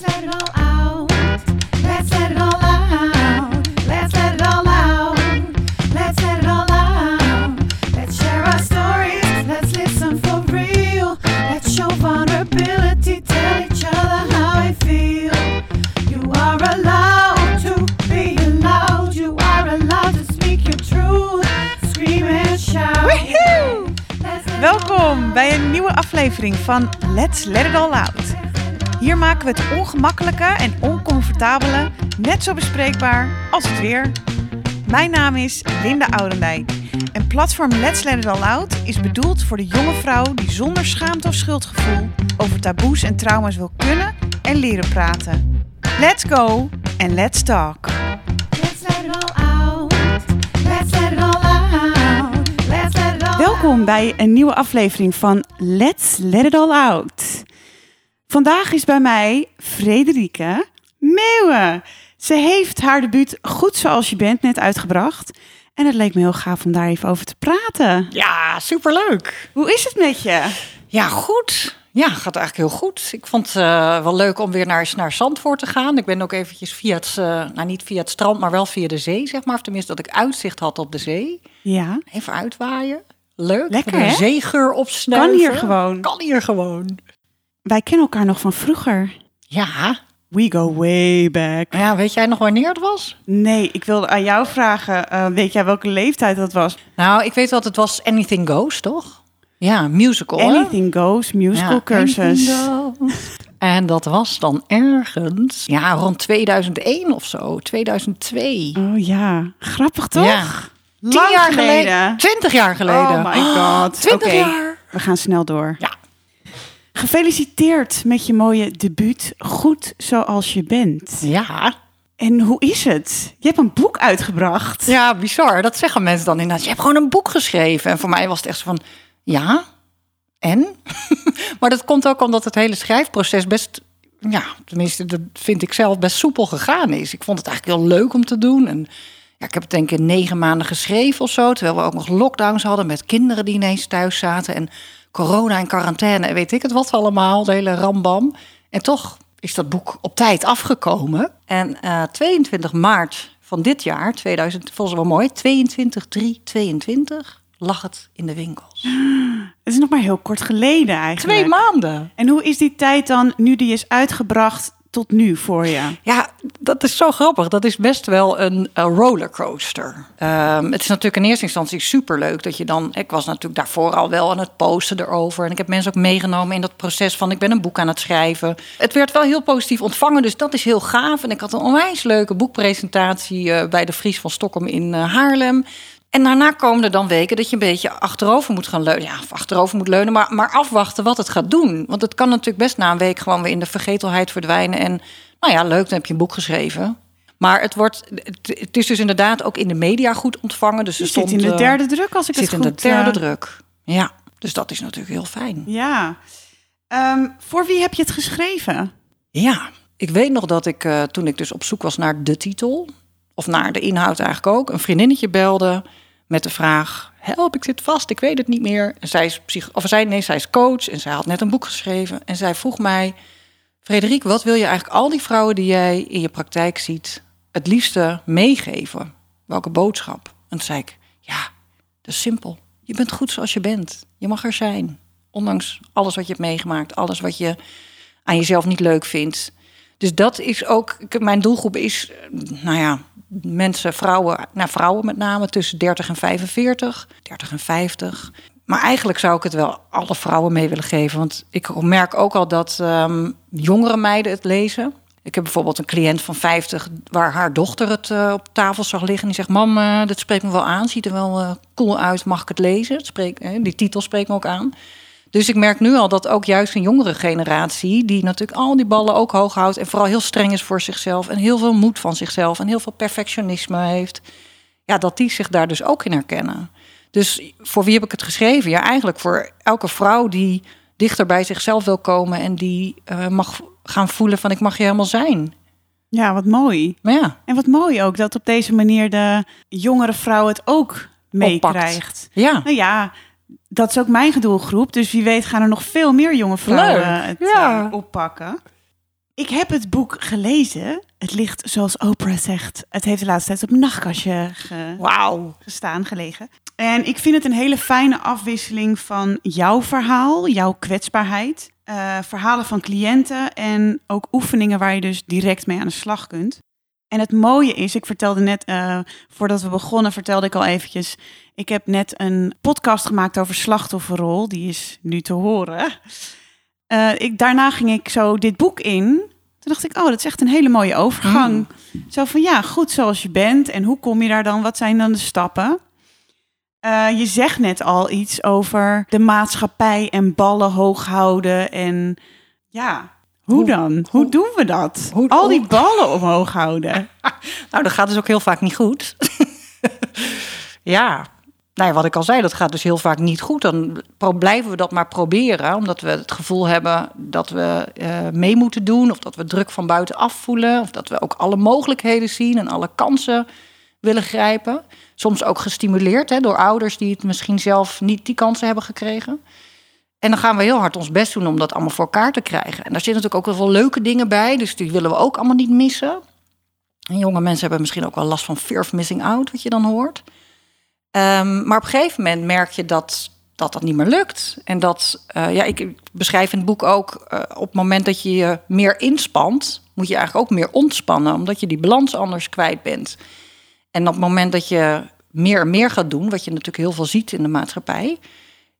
Welkom out. bij een nieuwe aflevering van Let's Let It All Out. Hier maken we het ongemakkelijke en oncomfortabele net zo bespreekbaar als het weer. Mijn naam is Linda Oudendijk en platform Let's Let It All Out is bedoeld voor de jonge vrouw die zonder schaamte of schuldgevoel over taboes en trauma's wil kunnen en leren praten. Let's go en let's talk. Let's let it all out. Let's let it all out. Let's let it all Welkom bij een nieuwe aflevering van Let's Let It All Out. Vandaag is bij mij Frederike Meeuwen. Ze heeft haar debuut Goed Zoals Je Bent net uitgebracht. En het leek me heel gaaf om daar even over te praten. Ja, superleuk. Hoe is het met je? Ja, goed. Ja, gaat eigenlijk heel goed. Ik vond het eh, wel leuk om weer naar, naar Zandvoort te gaan. Ik ben ook eventjes via het, eh, nou niet via het strand, maar wel via de zee, zeg maar. Of tenminste dat ik uitzicht had op de zee. Ja, Even uitwaaien. Leuk. Lekker, hè? zeegeur opsnuiven. kan hier gewoon. Kan hier gewoon. Wij kennen elkaar nog van vroeger. Ja. We go way back. Ja, weet jij nog wanneer het was? Nee, ik wilde aan jou vragen, eh, weet jij welke leeftijd dat was? Nou, ik weet wel, het was Anything Goes, toch? Ja, musical. hè? Anything Goes, musical Ja, cursus. Goes. En dat was dan ergens, ja, rond 2001 of zo, 2002. Oh ja, grappig toch? Ja. Lang Tien jaar geleden. Twintig jaar geleden. Oh my god. Twintig Oké, jaar. we gaan snel door. Ja. Gefeliciteerd met je mooie debuut Goed Zoals Je Bent. Ja. En hoe is het? Je hebt een boek uitgebracht. Ja, bizar. Dat zeggen mensen dan inderdaad. Je hebt gewoon een boek geschreven. En voor mij was het echt zo van, ja, en? maar dat komt ook omdat het hele schrijfproces best, ja, tenminste, dat vind ik zelf best soepel gegaan is. Ik vond het eigenlijk heel leuk om te doen. En ja, ik heb het denk ik negen maanden geschreven of zo. Terwijl we ook nog lockdowns hadden met kinderen die ineens thuis zaten. En corona en quarantaine en weet ik het wat allemaal. De hele rambam. En toch is dat boek op tijd afgekomen. En eh 22 maart van dit jaar, 2000, volgens mij wel mooi, 22 3 22 lag het in de winkels. Het is nog maar heel kort geleden eigenlijk. Twee maanden. En hoe is die tijd dan, nu die is uitgebracht, tot nu voor je? Ja, dat is zo grappig. Dat is best wel een, een rollercoaster. Ehm, het is natuurlijk in eerste instantie superleuk dat je dan... Ik was natuurlijk daarvoor al wel aan het posten erover. En ik heb mensen ook meegenomen in dat proces van... ik ben een boek aan het schrijven. Het werd wel heel positief ontvangen, dus dat is heel gaaf. En ik had een onwijs leuke boekpresentatie... eh, bij de Vries van Stockholm in eh, Haarlem. En daarna komen er dan weken dat je een beetje achterover moet gaan leunen. Ja, of achterover moet leunen, maar, maar afwachten wat het gaat doen. Want het kan natuurlijk best na een week gewoon weer in de vergetelheid verdwijnen. En nou ja, leuk, dan heb je een boek geschreven. Maar het, wordt, het, het is dus inderdaad ook in de media goed ontvangen. Dus Je er zit stond, in de eh, derde druk als ik zit het in goed... de derde eh, druk. Ja, dus dat is natuurlijk heel fijn. Ja. Ehm, voor wie heb je het geschreven? Ja, ik weet nog dat ik eh, toen ik dus op zoek was naar de titel, of naar de inhoud eigenlijk ook, een vriendinnetje belde met de vraag: Help, ik zit vast, ik weet het niet meer. En zij is psych of zij, nee, zij is coach en zij had net een boek geschreven. En zij vroeg mij: Frederik, wat wil je eigenlijk al die vrouwen die jij in je praktijk ziet, het liefste meegeven? Welke boodschap? En toen zei ik: Ja, dat is simpel. Je bent goed zoals je bent. Je mag er zijn. Ondanks alles wat je hebt meegemaakt, alles wat je aan jezelf niet leuk vindt. Dus dat is ook, mijn doelgroep is, eh, nou ja, mensen, vrouwen, nou vrouwen met name tussen 30 en 45, 30 en 50. Maar eigenlijk zou ik het wel alle vrouwen mee willen geven. Want ik merk ook al dat ehm, jongere meiden het lezen. Ik heb bijvoorbeeld een cliënt van 50 waar haar dochter het eh, op tafel zag liggen. En die zegt: Mam, eh, dat spreekt me wel aan. Ziet er wel eh, cool uit. Mag ik het lezen? Spreekt, die titel spreekt me ook aan. Dus ik merk nu al dat ook juist een jongere generatie, die natuurlijk al die ballen ook hoog houdt en vooral heel streng is voor zichzelf en heel veel moed van zichzelf en heel veel perfectionisme heeft, ja, dat die zich daar dus ook in herkennen. Dus voor wie heb ik het geschreven? Ja, eigenlijk voor elke vrouw die dichter bij zichzelf wil komen en die eh, mag gaan voelen van ik mag je helemaal zijn. Ja, wat mooi. Maar ja, En wat mooi ook dat op deze manier de jongere vrouw het ook meekrijgt. ja. Nou ja, dat is ook mijn doelgroep. Dus wie weet gaan er nog veel meer jonge vrouwen Leuk, het ja. eh, oppakken. Ik heb het boek gelezen. Het ligt, zoals Oprah zegt, het heeft de laatste tijd op een nachtkastje ge- gestaan, gelegen. En ik vind het een hele fijne afwisseling van jouw verhaal, jouw kwetsbaarheid, eh, verhalen van cliënten en ook oefeningen waar je dus direct mee aan de slag kunt. En het mooie is, ik vertelde net, eh, voordat we begonnen, vertelde ik al eventjes, ik heb net een podcast gemaakt over slachtofferrol, die is nu te horen. Eh, ik, daarna ging ik zo dit boek in. Toen dacht ik, oh, dat is echt een hele mooie overgang. Zo van, ja, goed zoals je bent. En hoe kom je daar dan? Wat zijn dan de stappen? Eh, je zegt net al iets over de maatschappij en ballen hoog houden. En ja, hoe, dan? Hoe, doen we dat? hoe- al die ballen omhoog houden. Nou, dat gaat dus ook heel vaak niet goed. ja, nou ja, wat ik al zei, dat gaat dus heel vaak niet goed. Dan blijven we dat maar proberen, omdat we het gevoel hebben dat we eh, mee moeten doen, of dat we druk van buitenaf voelen, of dat we ook alle mogelijkheden zien en alle kansen willen grijpen. Soms ook gestimuleerd hè, door ouders die het misschien zelf niet die kansen hebben gekregen. En dan gaan we heel hard ons best doen om dat allemaal voor elkaar te krijgen. En daar zitten natuurlijk ook heel veel leuke dingen bij, dus die willen we ook allemaal niet missen. En jonge mensen hebben misschien ook wel last van fear of missing out, wat je dan hoort. Ehm, maar op een gegeven moment merk je dat dat, dat niet meer lukt. En dat, eh, ja, ik, beschrijf in het boek ook, eh, op het moment dat je je meer inspant, moet je eigenlijk ook meer ontspannen, omdat je die balans anders kwijt bent. En op het moment dat je meer en meer gaat doen, wat je natuurlijk heel veel ziet in de maatschappij,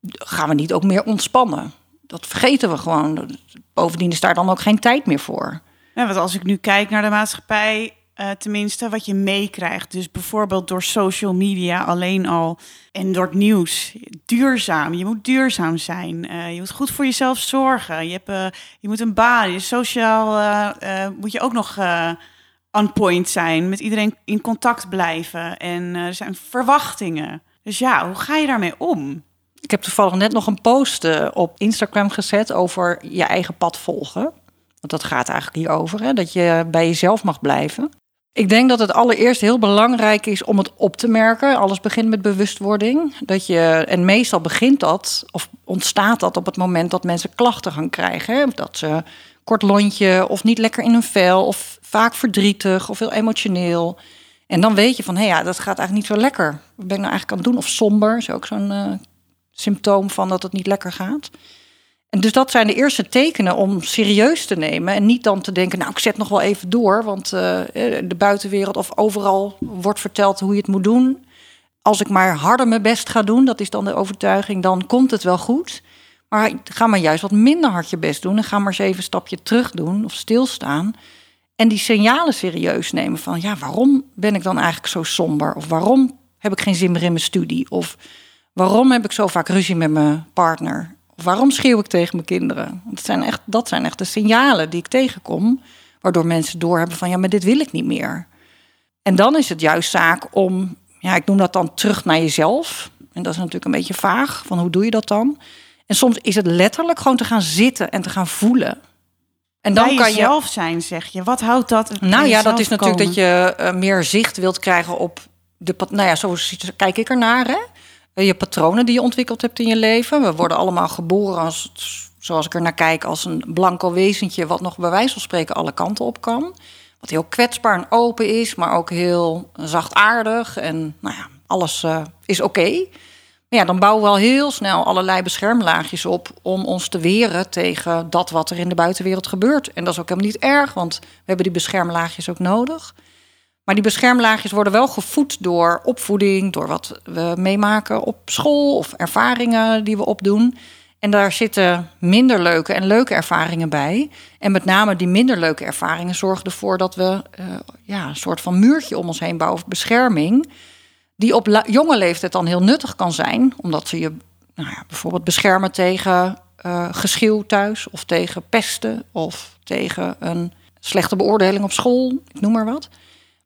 gaan we niet ook meer ontspannen. Dat vergeten we gewoon. Bovendien is daar dan ook geen tijd meer voor. Ja, want als ik nu kijk naar de maatschappij, eh, tenminste wat je meekrijgt. Dus bijvoorbeeld door social media alleen al en door het nieuws. Duurzaam, je moet duurzaam zijn. Eh, je moet goed voor jezelf zorgen. Je, hebt, eh, je moet een baan, je sociaal moet je ook nog on point zijn. Met iedereen in contact blijven. En er zijn verwachtingen. Dus ja, hoe ga je daarmee om? Ik heb toevallig net nog een post eh, op Instagram gezet over je eigen pad volgen. Want dat gaat eigenlijk hierover, hè, dat je bij jezelf mag blijven. Ik denk dat het allereerst heel belangrijk is om het op te merken. Alles begint met bewustwording. Dat je, en meestal begint dat, of ontstaat dat op het moment dat mensen klachten gaan krijgen. Hè? Dat ze kort lontje, of niet lekker in hun vel, of vaak verdrietig, of heel emotioneel. En dan weet je van, hé ja, dat gaat eigenlijk niet zo lekker. Wat ben ik nou eigenlijk aan het doen? Of somber, is ook zo'n eh, symptoom van dat het niet lekker gaat. En dus dat zijn de eerste tekenen om serieus te nemen. En niet dan te denken, nou, ik zet nog wel even door. Want eh, de buitenwereld of overal wordt verteld hoe je het moet doen. Als ik maar harder mijn best ga doen, dat is dan de overtuiging, dan komt het wel goed. Maar ga maar juist wat minder hard je best doen. En ga maar eens even een stapje terug doen of stilstaan. En die signalen serieus nemen van, ja, waarom ben ik dan eigenlijk zo somber? Of waarom heb ik geen zin meer in mijn studie? Of waarom heb ik zo vaak ruzie met mijn partner? Of waarom schreeuw ik tegen mijn kinderen? Dat zijn echt, dat zijn echt de signalen die ik tegenkom, waardoor mensen doorhebben van, ja, maar dit wil ik niet meer. En dan is het juist zaak om, ja, ik noem dat dan terug naar jezelf. En dat is natuurlijk een beetje vaag, van hoe doe je dat dan? En soms is het letterlijk gewoon te gaan zitten en te gaan voelen. En dan Bij kan je jezelf zijn, zeg je. Wat houdt dat? nou ja, dat is natuurlijk dat je uh, meer zicht wilt krijgen op de. Nou ja, zo kijk ik ernaar. Hè? Uh, je patronen die je ontwikkeld hebt in je leven. We worden allemaal geboren als, zoals ik er naar kijk, als een blanco wezentje, wat nog bij wijze van spreken alle kanten op kan. Wat heel kwetsbaar en open is, maar ook heel zachtaardig. En nou ja, alles uh, is oké. Maar ja, dan bouwen we al heel snel allerlei beschermlaagjes op om ons te weren tegen dat wat er in de buitenwereld gebeurt. En dat is ook helemaal niet erg, want we hebben die beschermlaagjes ook nodig. Maar die beschermlaagjes worden wel gevoed door opvoeding, door wat we meemaken op school of ervaringen die we opdoen. En daar zitten minder leuke en leuke ervaringen bij. En met name die minder leuke ervaringen zorgen ervoor dat we uh, ja, een soort van muurtje om ons heen bouwen, of bescherming die op jonge leeftijd dan heel nuttig kan zijn, omdat ze je nou ja, bijvoorbeeld beschermen tegen uh, geschreeuw thuis, of tegen pesten, of tegen een slechte beoordeling op school, ik noem maar wat.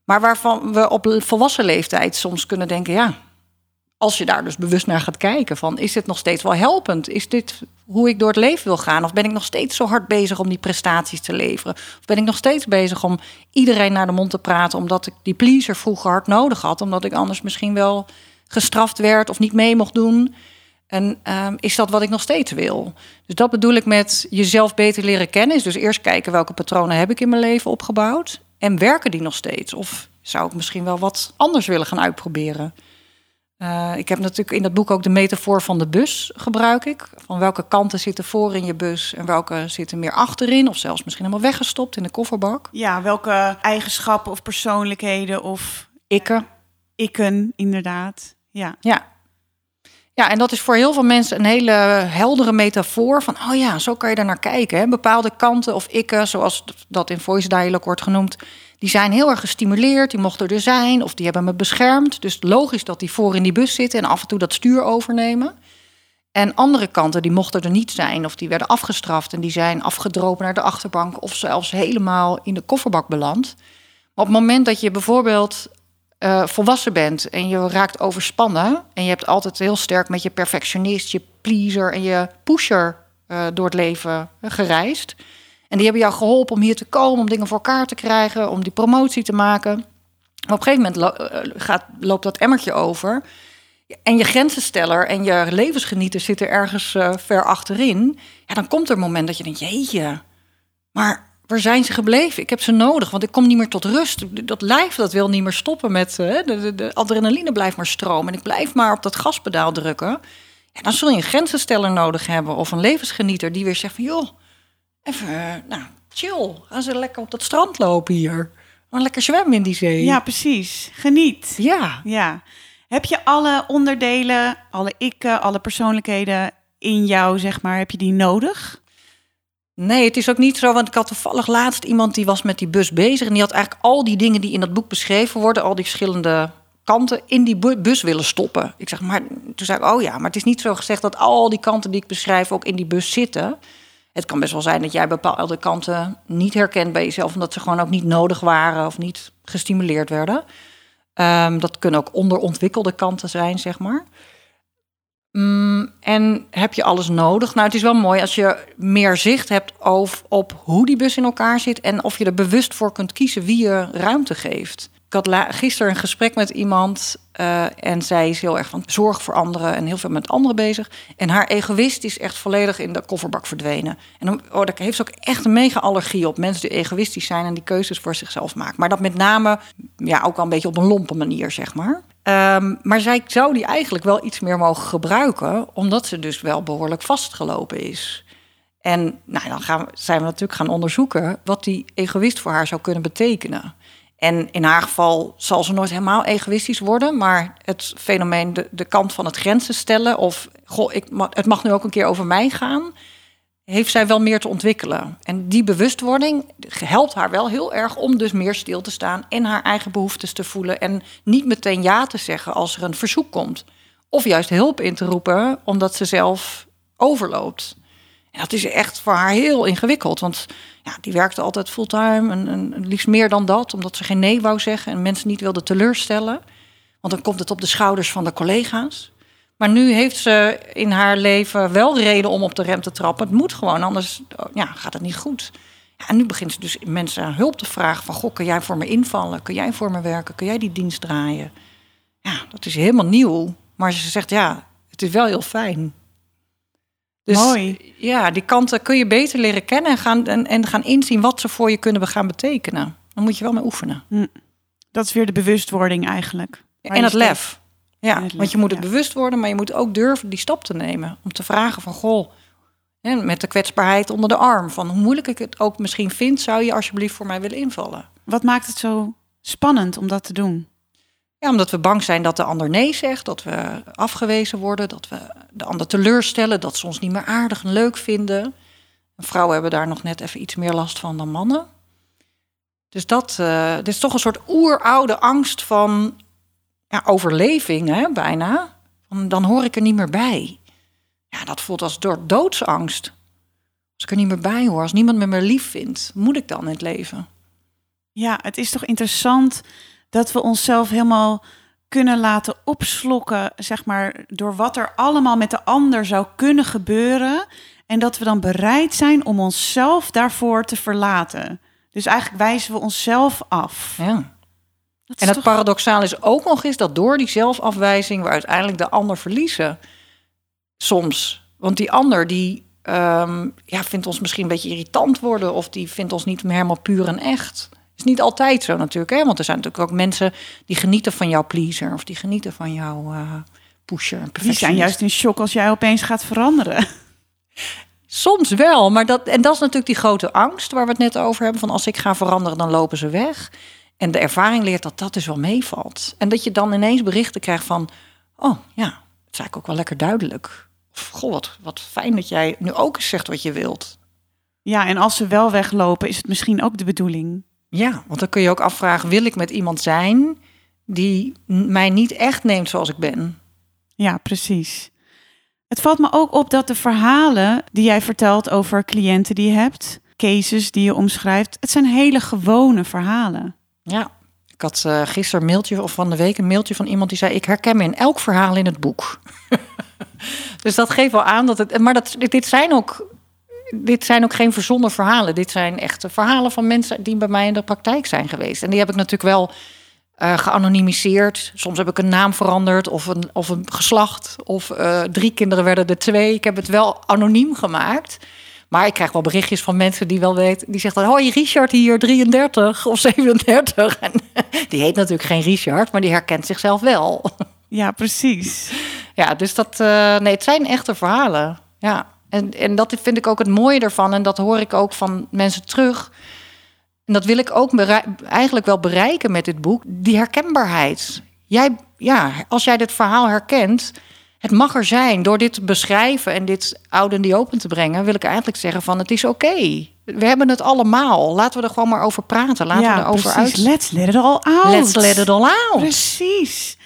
Maar waarvan we op volwassen leeftijd soms kunnen denken, ja, als je daar dus bewust naar gaat kijken, van is dit nog steeds wel helpend? Is dit hoe ik door het leven wil gaan? Of ben ik nog steeds zo hard bezig om die prestaties te leveren? Of ben ik nog steeds bezig om iedereen naar de mond te praten, omdat ik die pleaser vroeger hard nodig had, omdat ik anders misschien wel gestraft werd of niet mee mocht doen? En ehm, is dat wat ik nog steeds wil? Dus dat bedoel ik met jezelf beter leren kennen. Is dus eerst kijken welke patronen heb ik in mijn leven opgebouwd. En werken die nog steeds? Of zou ik misschien wel wat anders willen gaan uitproberen? Uh, ik heb natuurlijk in dat boek ook de metafoor van de bus gebruik ik. Van welke kanten zitten voor in je bus en welke zitten meer achterin. Of zelfs misschien helemaal weggestopt in de kofferbak. Ja, welke eigenschappen of persoonlijkheden of Ikken. ikken, inderdaad. Ja. Ja. Ja, en dat is voor heel veel mensen een hele heldere metafoor van, oh ja, zo kan je er naar kijken. Hè? Bepaalde kanten of ikken, zoals dat in Voice Dialogue wordt genoemd, die zijn heel erg gestimuleerd, die mochten er zijn of die hebben me beschermd. Dus logisch dat die voor in die bus zitten en af en toe dat stuur overnemen. En andere kanten die mochten er niet zijn of die werden afgestraft en die zijn afgedropen naar de achterbank of zelfs helemaal in de kofferbak beland. Maar op het moment dat je bijvoorbeeld uh, volwassen bent en je raakt overspannen en je hebt altijd heel sterk met je perfectionist, je pleaser en je pusher uh, door het leven gereisd. En die hebben jou geholpen om hier te komen, om dingen voor elkaar te krijgen, om die promotie te maken. Op een gegeven moment uh, gaat, loopt dat emmertje over. En je grenzensteller en je levensgenieter zitten ergens ver achterin. Ja, dan komt er een moment dat je denkt, jeetje, maar waar zijn ze gebleven? Ik heb ze nodig, want ik kom niet meer tot rust. Dat lijf dat wil niet meer stoppen met uh, de, de, de, adrenaline blijft maar stromen. En ik blijf maar op dat gaspedaal drukken. Ja, dan zul je een grenzensteller nodig hebben of een levensgenieter die weer zegt van joh, even, uh, nou, chill. Gaan ze lekker op dat strand lopen hier. Maar lekker zwemmen in die zee. Ja, precies. Geniet. Ja. Ja. Heb je alle onderdelen, alle ikken, alle persoonlijkheden in jou, zeg maar, heb je die nodig? Nee, het is ook niet zo, want ik had toevallig laatst iemand die was met die bus bezig en die had eigenlijk al die dingen die in dat boek beschreven worden, al die verschillende kanten, in die bus willen stoppen. Ik zeg, maar toen zei ik, oh ja, maar het is niet zo gezegd dat al die kanten die ik beschrijf ook in die bus zitten. Het kan best wel zijn dat jij bepaalde kanten niet herkent bij jezelf, omdat ze gewoon ook niet nodig waren of niet gestimuleerd werden. Um, dat kunnen ook onderontwikkelde kanten zijn, zeg maar. Mm, en heb je alles nodig? Nou, het is wel mooi als je meer zicht hebt over, op hoe die bus in elkaar zit en of je er bewust voor kunt kiezen wie je ruimte geeft. Ik had gisteren een gesprek met iemand uh, en zij is heel erg van zorg voor anderen en heel veel met anderen bezig. En haar egoïst is echt volledig in de kofferbak verdwenen. En dan oh, daar heeft ze ook echt een mega allergie op. Mensen die egoïstisch zijn en die keuzes voor zichzelf maken. Maar dat met name ja, ook wel een beetje op een lompe manier, zeg maar. Um, maar zij zou die eigenlijk wel iets meer mogen gebruiken, omdat ze dus wel behoorlijk vastgelopen is. En nou, dan gaan zijn we natuurlijk gaan onderzoeken wat die egoïst voor haar zou kunnen betekenen. En in haar geval zal ze nooit helemaal egoïstisch worden, maar het fenomeen, de, kant van het grenzen stellen of goh, ik, het mag nu ook een keer over mij gaan, heeft zij wel meer te ontwikkelen. En die bewustwording helpt haar wel heel erg om dus meer stil te staan en haar eigen behoeftes te voelen en niet meteen ja te zeggen als er een verzoek komt. Of juist hulp in te roepen omdat ze zelf overloopt. En dat is echt voor haar heel ingewikkeld, want ja, die werkte altijd fulltime en, en liefst meer dan dat, omdat ze geen nee wou zeggen en mensen niet wilde teleurstellen. Want dan komt het op de schouders van de collega's. Maar nu heeft ze in haar leven wel reden om op de rem te trappen. Het moet gewoon, anders ja, gaat het niet goed. Ja, en nu begint ze dus mensen hulp te vragen van... Goh, kun jij voor me invallen? Kun jij voor me werken? Kun jij die dienst draaien? Ja, dat is helemaal nieuw. Maar ze zegt, ja, het is wel heel fijn. Dus, Mooi. Ja, die kanten kun je beter leren kennen en gaan, en, en gaan inzien wat ze voor je kunnen gaan betekenen. Dan moet je wel mee oefenen. Hm. Dat is weer de bewustwording eigenlijk. En het lef. Ja, het want je moet het ja. bewust worden, maar je moet ook durven die stap te nemen. Om te vragen van, goh, met de kwetsbaarheid onder de arm. Van hoe moeilijk ik het ook misschien vind, zou je alsjeblieft voor mij willen invallen. Wat maakt het zo spannend om dat te doen? Ja, omdat we bang zijn dat de ander nee zegt, dat we afgewezen worden, dat we de ander teleurstellen, dat ze ons niet meer aardig en leuk vinden. Vrouwen hebben daar nog net even iets meer last van dan mannen. Dus dat uh, dit is toch een soort oeroude angst van ja, overleving, hè, bijna. Dan hoor ik er niet meer bij. Ja, dat voelt als door doodsangst. Als ik er niet meer bij hoor, als niemand me meer lief vindt, moet ik dan in het leven? Ja, het is toch interessant dat we onszelf helemaal kunnen laten opslokken, zeg maar, door wat er allemaal met de ander zou kunnen gebeuren. En dat we dan bereid zijn om onszelf daarvoor te verlaten. Dus eigenlijk wijzen we onszelf af. Ja. En het toch... paradoxaal is ook nog eens dat door die zelfafwijzing we uiteindelijk de ander verliezen. Soms. Want die ander die ehm, ja, vindt ons misschien een beetje irritant worden. Of die vindt ons niet meer helemaal puur en echt. Is niet altijd zo natuurlijk. Hè? Want er zijn natuurlijk ook mensen die genieten van jouw pleaser. Of die genieten van jouw eh pusher. Die zijn juist in shock als jij opeens gaat veranderen. Soms wel, maar dat, en dat is natuurlijk die grote angst waar we het net over hebben. Van als ik ga veranderen, dan lopen ze weg. En de ervaring leert dat dat dus wel meevalt. En dat je dan ineens berichten krijgt van... Oh ja, het is eigenlijk ook wel lekker duidelijk. Of goh, wat, wat fijn dat jij nu ook eens zegt wat je wilt. Ja, en als ze wel weglopen, is het misschien ook de bedoeling. Ja, want dan kun je ook afvragen... wil ik met iemand zijn die mij niet echt neemt zoals ik ben? Ja, precies. Het valt me ook op dat de verhalen die jij vertelt over cliënten die je hebt, cases die je omschrijft, het zijn hele gewone verhalen. Ja, ik had eh gisteren een mailtje of van de week een mailtje van iemand die zei: Ik herken me in elk verhaal in het boek. dus dat geeft wel aan dat het. Maar dat, dit zijn ook. Dit zijn ook geen verzonnen verhalen. Dit zijn echte verhalen van mensen die bij mij in de praktijk zijn geweest. En die heb ik natuurlijk wel eh, geanonimiseerd. Soms heb ik een naam veranderd of een, of een geslacht. Of eh, drie kinderen werden er twee. Ik heb het wel anoniem gemaakt. Maar ik krijg wel berichtjes van mensen die wel weten. Die zeggen dan, hoi Richard hier, 33 of 37. En die heet natuurlijk geen Richard, maar die herkent zichzelf wel. Ja, precies. Ja, dus dat, eh, nee, het zijn echte verhalen. Ja, en, en dat vind ik ook het mooie ervan. En dat hoor ik ook van mensen terug. En dat wil ik ook eigenlijk wel bereiken met dit boek. Die herkenbaarheid. Jij, ja, als jij dit verhaal herkent, het mag er zijn. Door dit te beschrijven en dit oud en die open te brengen, wil ik eigenlijk zeggen van het is oké. We hebben het allemaal. Laten we er gewoon maar over praten. Laten ja, we erover precies. uit. Let's let it all out. Let's let it all out. Precies.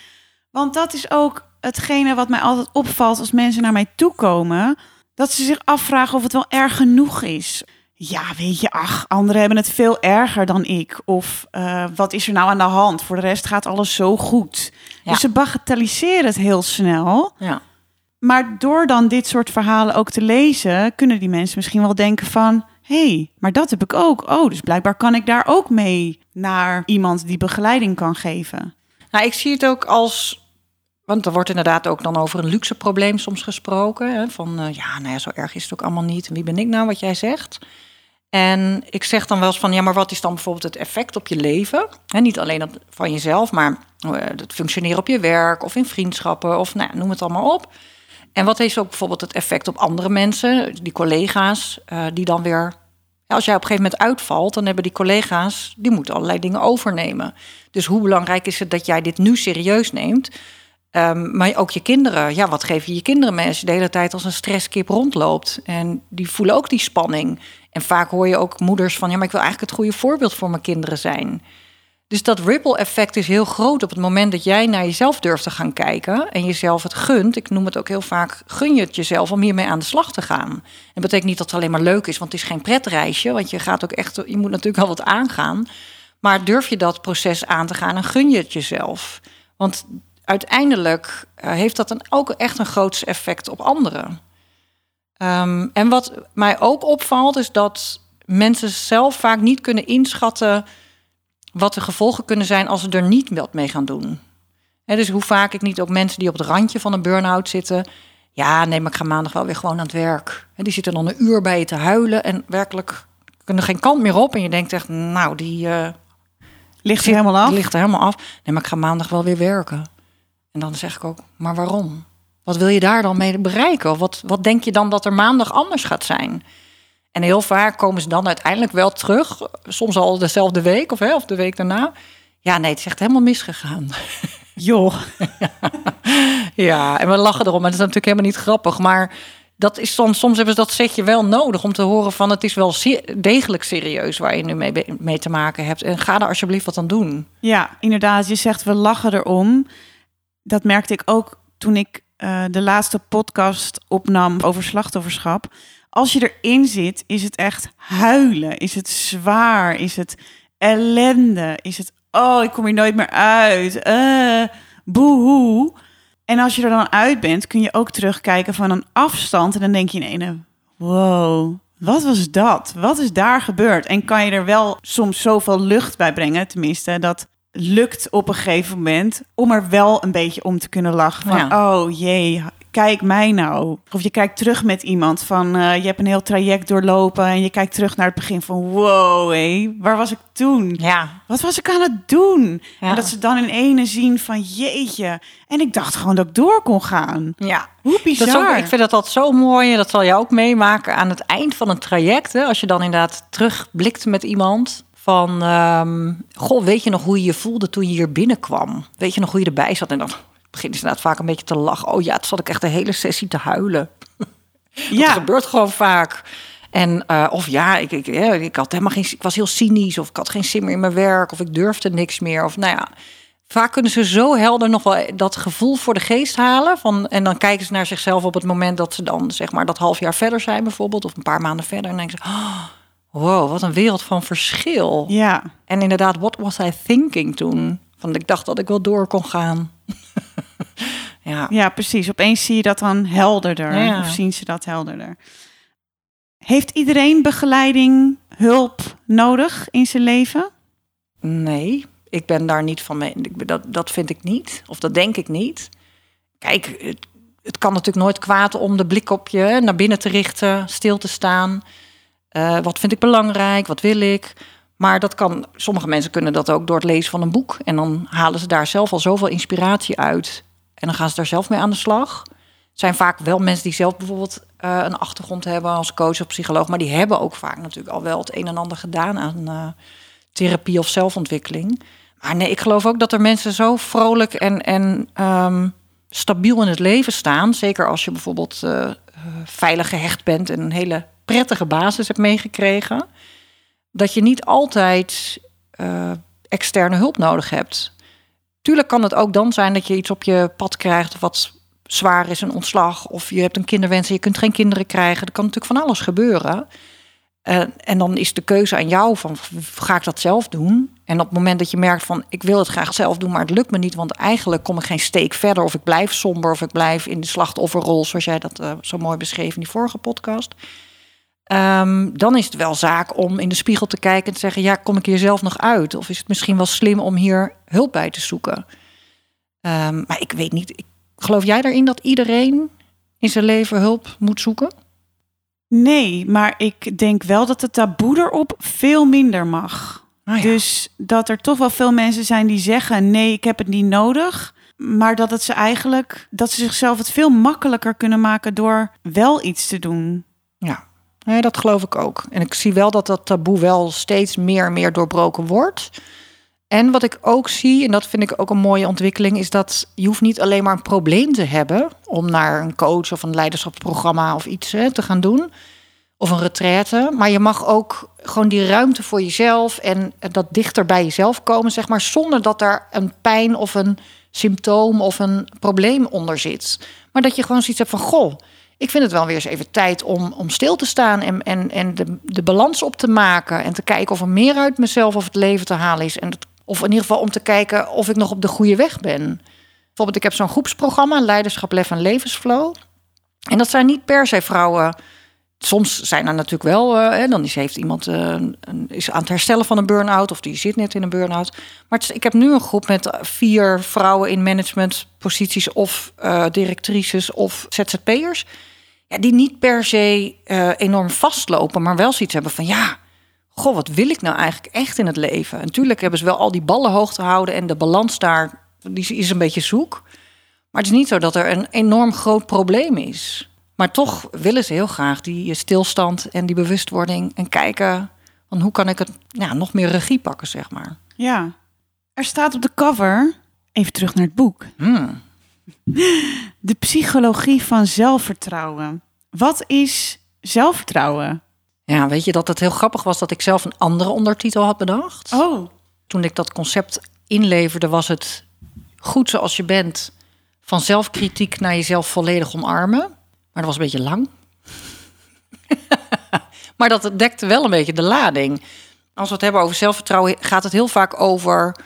Want dat is ook hetgene wat mij altijd opvalt als mensen naar mij toe komen. Dat ze zich afvragen of het wel erg genoeg is. Ja, weet je, ach, anderen hebben het veel erger dan ik. Of eh, wat is er nou aan de hand? Voor de rest gaat alles zo goed. Ja. Dus ze bagatelliseren het heel snel. Ja. Maar door dan dit soort verhalen ook te lezen, kunnen die mensen misschien wel denken van... hé, hey, maar dat heb ik ook. Oh, dus blijkbaar kan ik daar ook mee naar iemand die begeleiding kan geven. Nou, ik zie het ook als. Want er wordt inderdaad ook dan over een luxe probleem soms gesproken. Hè, van eh, ja, nou ja, zo erg is het ook allemaal niet. En wie ben ik nou, wat jij zegt? En ik zeg dan wel eens van ja, maar wat is dan bijvoorbeeld het effect op je leven? Hè, niet alleen op, van jezelf, maar eh, het functioneren op je werk of in vriendschappen of nou, noem het allemaal op. En wat heeft ook bijvoorbeeld het effect op andere mensen, die collega's, eh, die dan weer. als jij op een gegeven moment uitvalt, dan hebben die collega's, die moeten allerlei dingen overnemen. Dus hoe belangrijk is het dat jij dit nu serieus neemt? Ehm, maar ook je kinderen. Ja, wat geef je je kinderen mee als je de hele tijd als een stresskip rondloopt? En die voelen ook die spanning. En vaak hoor je ook moeders van... ja, maar ik wil eigenlijk het goede voorbeeld voor mijn kinderen zijn. Dus dat ripple effect is heel groot op het moment dat jij naar jezelf durft te gaan kijken... en jezelf het gunt. Ik noem het ook heel vaak, gun je het jezelf om hiermee aan de slag te gaan. En dat betekent niet dat het alleen maar leuk is, want het is geen pretreisje. Want je gaat ook echt, je moet natuurlijk wel wat aangaan. Maar durf je dat proces aan te gaan en gun je het jezelf? Want uiteindelijk eh, heeft dat een, ook echt een groot effect op anderen. Ehm, en wat mij ook opvalt, is dat mensen zelf vaak niet kunnen inschatten wat de gevolgen kunnen zijn als ze er niet wat mee gaan doen. Hè, dus hoe vaak ik niet ook mensen die op het randje van een burn-out zitten. Ja, nee, maar ik ga maandag wel weer gewoon aan het werk. Die zitten dan een uur bij je te huilen en werkelijk kunnen geen kant meer op. En je denkt echt, nou, die, eh, Ligt er helemaal af? ligt er helemaal af. Nee, maar ik ga maandag wel weer werken. En dan zeg ik ook, maar waarom? Wat wil je daar dan mee bereiken? Of wat, wat denk je dan dat er maandag anders gaat zijn? En heel vaak komen ze dan uiteindelijk wel terug. Soms al dezelfde week of, hè, of de week daarna. Ja, nee, het is echt helemaal misgegaan. Joh, Ja, en we lachen erom. En dat is natuurlijk helemaal niet grappig. Maar dat is soms, soms hebben ze dat setje wel nodig om te horen van... het is wel degelijk serieus waar je nu mee, mee te maken hebt. En ga daar alsjeblieft wat aan doen. Ja, inderdaad. Je zegt we lachen erom. Dat merkte ik ook toen ik eh, de laatste podcast opnam over slachtofferschap. Als je erin zit, is het echt huilen. Is het zwaar? Is het ellende? Is het, oh, ik kom hier nooit meer uit. Eh, boehoe. En als je er dan uit bent, kun je ook terugkijken van een afstand. En dan denk je in ene, wow, wat was dat? Wat is daar gebeurd? En kan je er wel soms zoveel lucht bij brengen, tenminste, dat lukt op een gegeven moment om er wel een beetje om te kunnen lachen. Van, oh jee, kijk mij nou. Of je kijkt terug met iemand van, eh, je hebt een heel traject doorlopen en je kijkt terug naar het begin van, wow, hé, waar was ik toen? Ja, Wat was ik aan het doen? Ja. En dat ze dan in ene zien van, jeetje. En ik dacht gewoon dat ik door kon gaan. ja. Hoe bizar. Dat ook, ik vind dat altijd zo mooi. en Dat zal je ook meemaken aan het eind van een traject. Hè, als je dan inderdaad terugblikt met iemand. Van, ehm, goh, weet je nog hoe je je voelde toen je hier binnenkwam? Weet je nog hoe je erbij zat? En dan begint ze inderdaad vaak een beetje te lachen. Oh ja, het zat ik echt de hele sessie te huilen. Dat ja, gebeurt gewoon vaak. En, eh, of ja, ik, ik, ik, had helemaal geen, ik was heel cynisch. Of ik had geen zin meer in mijn werk. Of ik durfde niks meer. Of nou ja, vaak kunnen ze zo helder nog wel dat gevoel voor de geest halen. Van, en dan kijken ze naar zichzelf op het moment dat ze dan zeg maar dat half jaar verder zijn bijvoorbeeld. Of een paar maanden verder. En dan denken ze, oh, wow, wat een wereld van verschil. ja. En inderdaad, what was I thinking toen? Van ik dacht dat ik wel door kon gaan. ja. ja, precies. Opeens zie je dat dan helderder. Ja. Of zien ze dat helderder. Heeft iedereen begeleiding, hulp nodig in zijn leven? Nee, ik ben daar niet van mee. Dat, dat vind ik niet. Of dat denk ik niet. Kijk, het, het kan natuurlijk nooit kwaad om de blik op je naar binnen te richten, stil te staan. Eh, wat vind ik belangrijk? Wat wil ik? Maar dat kan, sommige mensen kunnen dat ook door het lezen van een boek. En dan halen ze daar zelf al zoveel inspiratie uit. En dan gaan ze daar zelf mee aan de slag. Het zijn vaak wel mensen die zelf bijvoorbeeld eh, een achtergrond hebben als coach of psycholoog. Maar die hebben ook vaak natuurlijk al wel het een en ander gedaan aan eh, therapie of zelfontwikkeling. Maar nee, ik geloof ook dat er mensen zo vrolijk en, en ehm, stabiel in het leven staan. Zeker als je bijvoorbeeld veilig gehecht bent en een hele prettige basis hebt meegekregen. Dat je niet altijd eh, externe hulp nodig hebt. Tuurlijk kan het ook dan zijn dat je iets op je pad krijgt wat zwaar is, een ontslag. Of je hebt een kinderwens en je kunt geen kinderen krijgen. Er kan natuurlijk van alles gebeuren. Eh, en dan is de keuze aan jou van ga ik dat zelf doen? En op het moment dat je merkt van ik wil het graag zelf doen, maar het lukt me niet, want eigenlijk kom ik geen steek verder of ik blijf somber of ik blijf in de slachtofferrol, zoals jij dat eh, zo mooi beschreef in die vorige podcast. Ehm, dan is het wel zaak om in de spiegel te kijken en te zeggen: ja, kom ik hier zelf nog uit? Of is het misschien wel slim om hier hulp bij te zoeken? Ehm, maar ik weet niet. Ik, geloof jij erin dat iedereen in zijn leven hulp moet zoeken? Nee, maar ik denk wel dat het taboe erop veel minder mag. Ah, ja. Dus dat er toch wel veel mensen zijn die zeggen: nee, ik heb het niet nodig. Maar dat het ze eigenlijk dat ze zichzelf het veel makkelijker kunnen maken door wel iets te doen. Ja, nee, dat geloof ik ook. En ik zie wel dat dat taboe wel steeds meer en meer doorbroken wordt. En wat ik ook zie, en dat vind ik ook een mooie ontwikkeling, is dat je hoeft niet alleen maar een probleem te hebben om naar een coach of een leiderschapsprogramma of iets hè, te gaan doen. Of een retraite. Maar je mag ook gewoon die ruimte voor jezelf en dat dichter bij jezelf komen, zeg maar, zonder dat daar een pijn of een symptoom of een probleem onder zit. Maar dat je gewoon zoiets hebt van, goh, ik vind het wel weer eens even tijd om, om stil te staan en, en, en de, de balans op te maken. En te kijken of er meer uit mezelf of het leven te halen is. En of in ieder geval om te kijken of ik nog op de goede weg ben. Bijvoorbeeld, ik heb zo'n groepsprogramma, Leiderschap, Lef en Levensflow. En dat zijn niet per se vrouwen. Soms zijn er natuurlijk wel, eh, dan is, heeft iemand eh, een, is aan het herstellen van een burn-out of die zit net in een burn-out. Maar ik heb nu een groep met vier vrouwen in managementposities of eh, directrices of ZZP'ers. Ja, die niet per se eh, enorm vastlopen, maar wel zoiets hebben van ja, goh, wat wil ik nou eigenlijk echt in het leven? En natuurlijk hebben ze wel al die ballen hoog te houden en de balans daar die is een beetje zoek. Maar het is niet zo dat er een enorm groot probleem is. Maar toch willen ze heel graag die stilstand en die bewustwording en kijken van hoe kan ik het ja, nog meer regie pakken, zeg maar. Ja. Er staat op de cover, even terug naar het boek, Hmm. De psychologie van zelfvertrouwen. Wat is zelfvertrouwen? Ja, weet je dat het heel grappig was dat ik zelf een andere ondertitel had bedacht? Oh, Toen ik dat concept inleverde, was het goed zoals je bent, van zelfkritiek naar jezelf volledig omarmen. Maar dat was een beetje lang. maar dat dekte wel een beetje de lading. Als we het hebben over zelfvertrouwen, gaat het heel vaak over.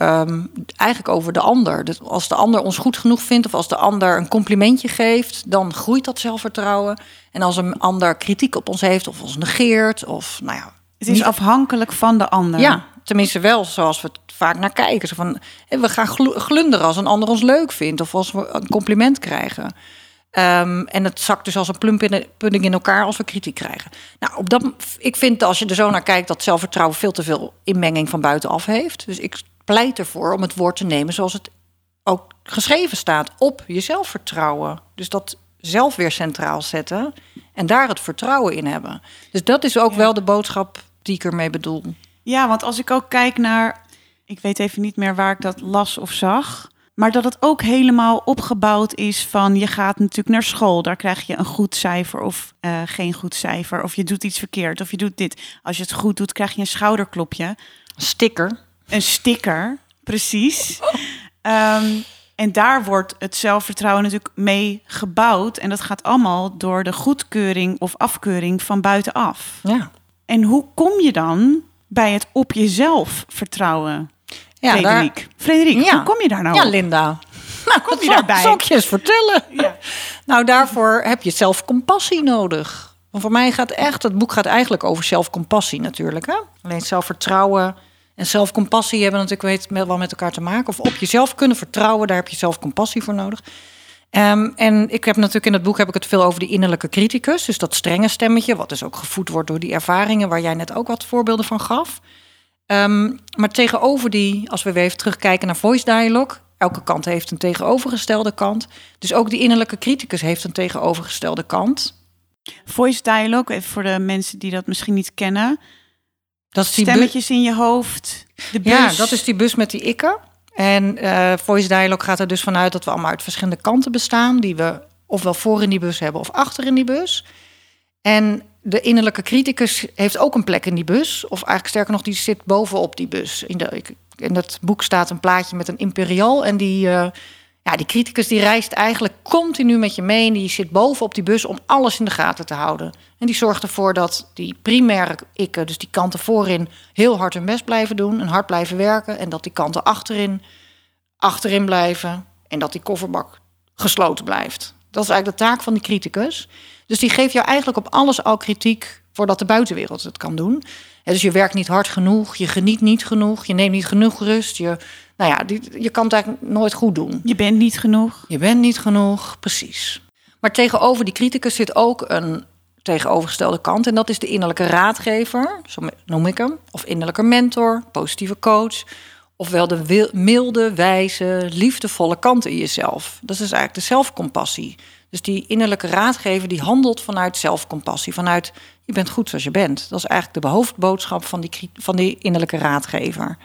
Ehm, eigenlijk over de ander. Dus als de ander ons goed genoeg vindt of als de ander een complimentje geeft, dan groeit dat zelfvertrouwen. En als een ander kritiek op ons heeft of ons negeert, of nou ja, het is afhankelijk van de ander. ja, tenminste wel zoals we het vaak naar kijken. Zo van, we gaan glu- glunderen als een ander ons leuk vindt of als we een compliment krijgen. Ehm, en het zakt dus als een plump in de pudding in elkaar als we kritiek krijgen. Nou, op dat, ik vind als je er zo naar kijkt dat zelfvertrouwen veel te veel inmenging van buitenaf heeft. Dus ik pleit ervoor om het woord te nemen zoals het ook geschreven staat op je zelfvertrouwen. Dus dat zelf weer centraal zetten en daar het vertrouwen in hebben. Dus dat is ook Ja. wel de boodschap die ik ermee bedoel. Ja, want als ik ook kijk naar, ik weet even niet meer waar ik dat las of zag, maar dat het ook helemaal opgebouwd is van je gaat natuurlijk naar school, daar krijg je een goed cijfer of eh, geen goed cijfer, of je doet iets verkeerd of je doet dit. Als je het goed doet, krijg je een schouderklopje, Sticker. Een sticker, precies. Ehm, en daar wordt het zelfvertrouwen natuurlijk mee gebouwd en dat gaat allemaal door de goedkeuring of afkeuring van buitenaf. Ja. En hoe kom je dan bij het op jezelf vertrouwen? Ja, daar, Frederik, Frederik Ja. hoe kom je daar nou ja? Linda. Nou, kom je zal- daarbij? Zal ik je eens vertellen? Ja. Nou, daarvoor heb je zelfcompassie nodig. Want voor mij gaat echt, het boek gaat eigenlijk over zelfcompassie natuurlijk. Hè? Alleen zelfvertrouwen en zelfcompassie hebben natuurlijk weet, wel met elkaar te maken. Of op jezelf kunnen vertrouwen, daar heb je zelfcompassie voor nodig. Ehm, en ik heb natuurlijk in het boek heb ik het veel over die innerlijke criticus. Dus dat strenge stemmetje, wat dus ook gevoed wordt door die ervaringen waar jij net ook wat voorbeelden van gaf. Ehm, maar tegenover die, als we weer even terugkijken naar voice dialogue, elke kant heeft een tegenovergestelde kant. Dus ook die innerlijke criticus heeft een tegenovergestelde kant. Voice dialogue, even voor de mensen die dat misschien niet kennen. Dat is die Stemmetjes in je hoofd, de bus. Ja, dat is die bus met die ikken. En eh, voice dialogue gaat er dus vanuit dat we allemaal uit verschillende kanten bestaan, die we ofwel voor in die bus hebben of achter in die bus. En de innerlijke criticus heeft ook een plek in die bus, of eigenlijk sterker nog, die zit bovenop die bus. In, de, in dat boek staat een plaatje met een imperial en die, eh, ja, die criticus die reist eigenlijk continu met je mee en die zit bovenop die bus om alles in de gaten te houden. En die zorgt ervoor dat die primaire ikken, dus die kanten voorin, heel hard hun best blijven doen en hard blijven werken. En dat die kanten achterin, achterin blijven en dat die kofferbak gesloten blijft. Dat is eigenlijk de taak van die criticus. Dus die geeft jou eigenlijk op alles al kritiek voordat de buitenwereld het kan doen. Dus je werkt niet hard genoeg, je geniet niet genoeg, je neemt niet genoeg rust. Je, nou ja, die, je kan het eigenlijk nooit goed doen. Je bent niet genoeg. Je bent niet genoeg, precies. Maar tegenover die criticus zit ook een tegenovergestelde kant. En dat is de innerlijke raadgever, zo noem ik hem. Of innerlijke mentor, positieve coach. Ofwel de milde, wijze, liefdevolle kant in jezelf. Dat is eigenlijk de zelfcompassie. Dus die innerlijke raadgever die handelt vanuit zelfcompassie. Vanuit je bent goed zoals je bent. Dat is eigenlijk de hoofdboodschap van die, van die innerlijke raadgever.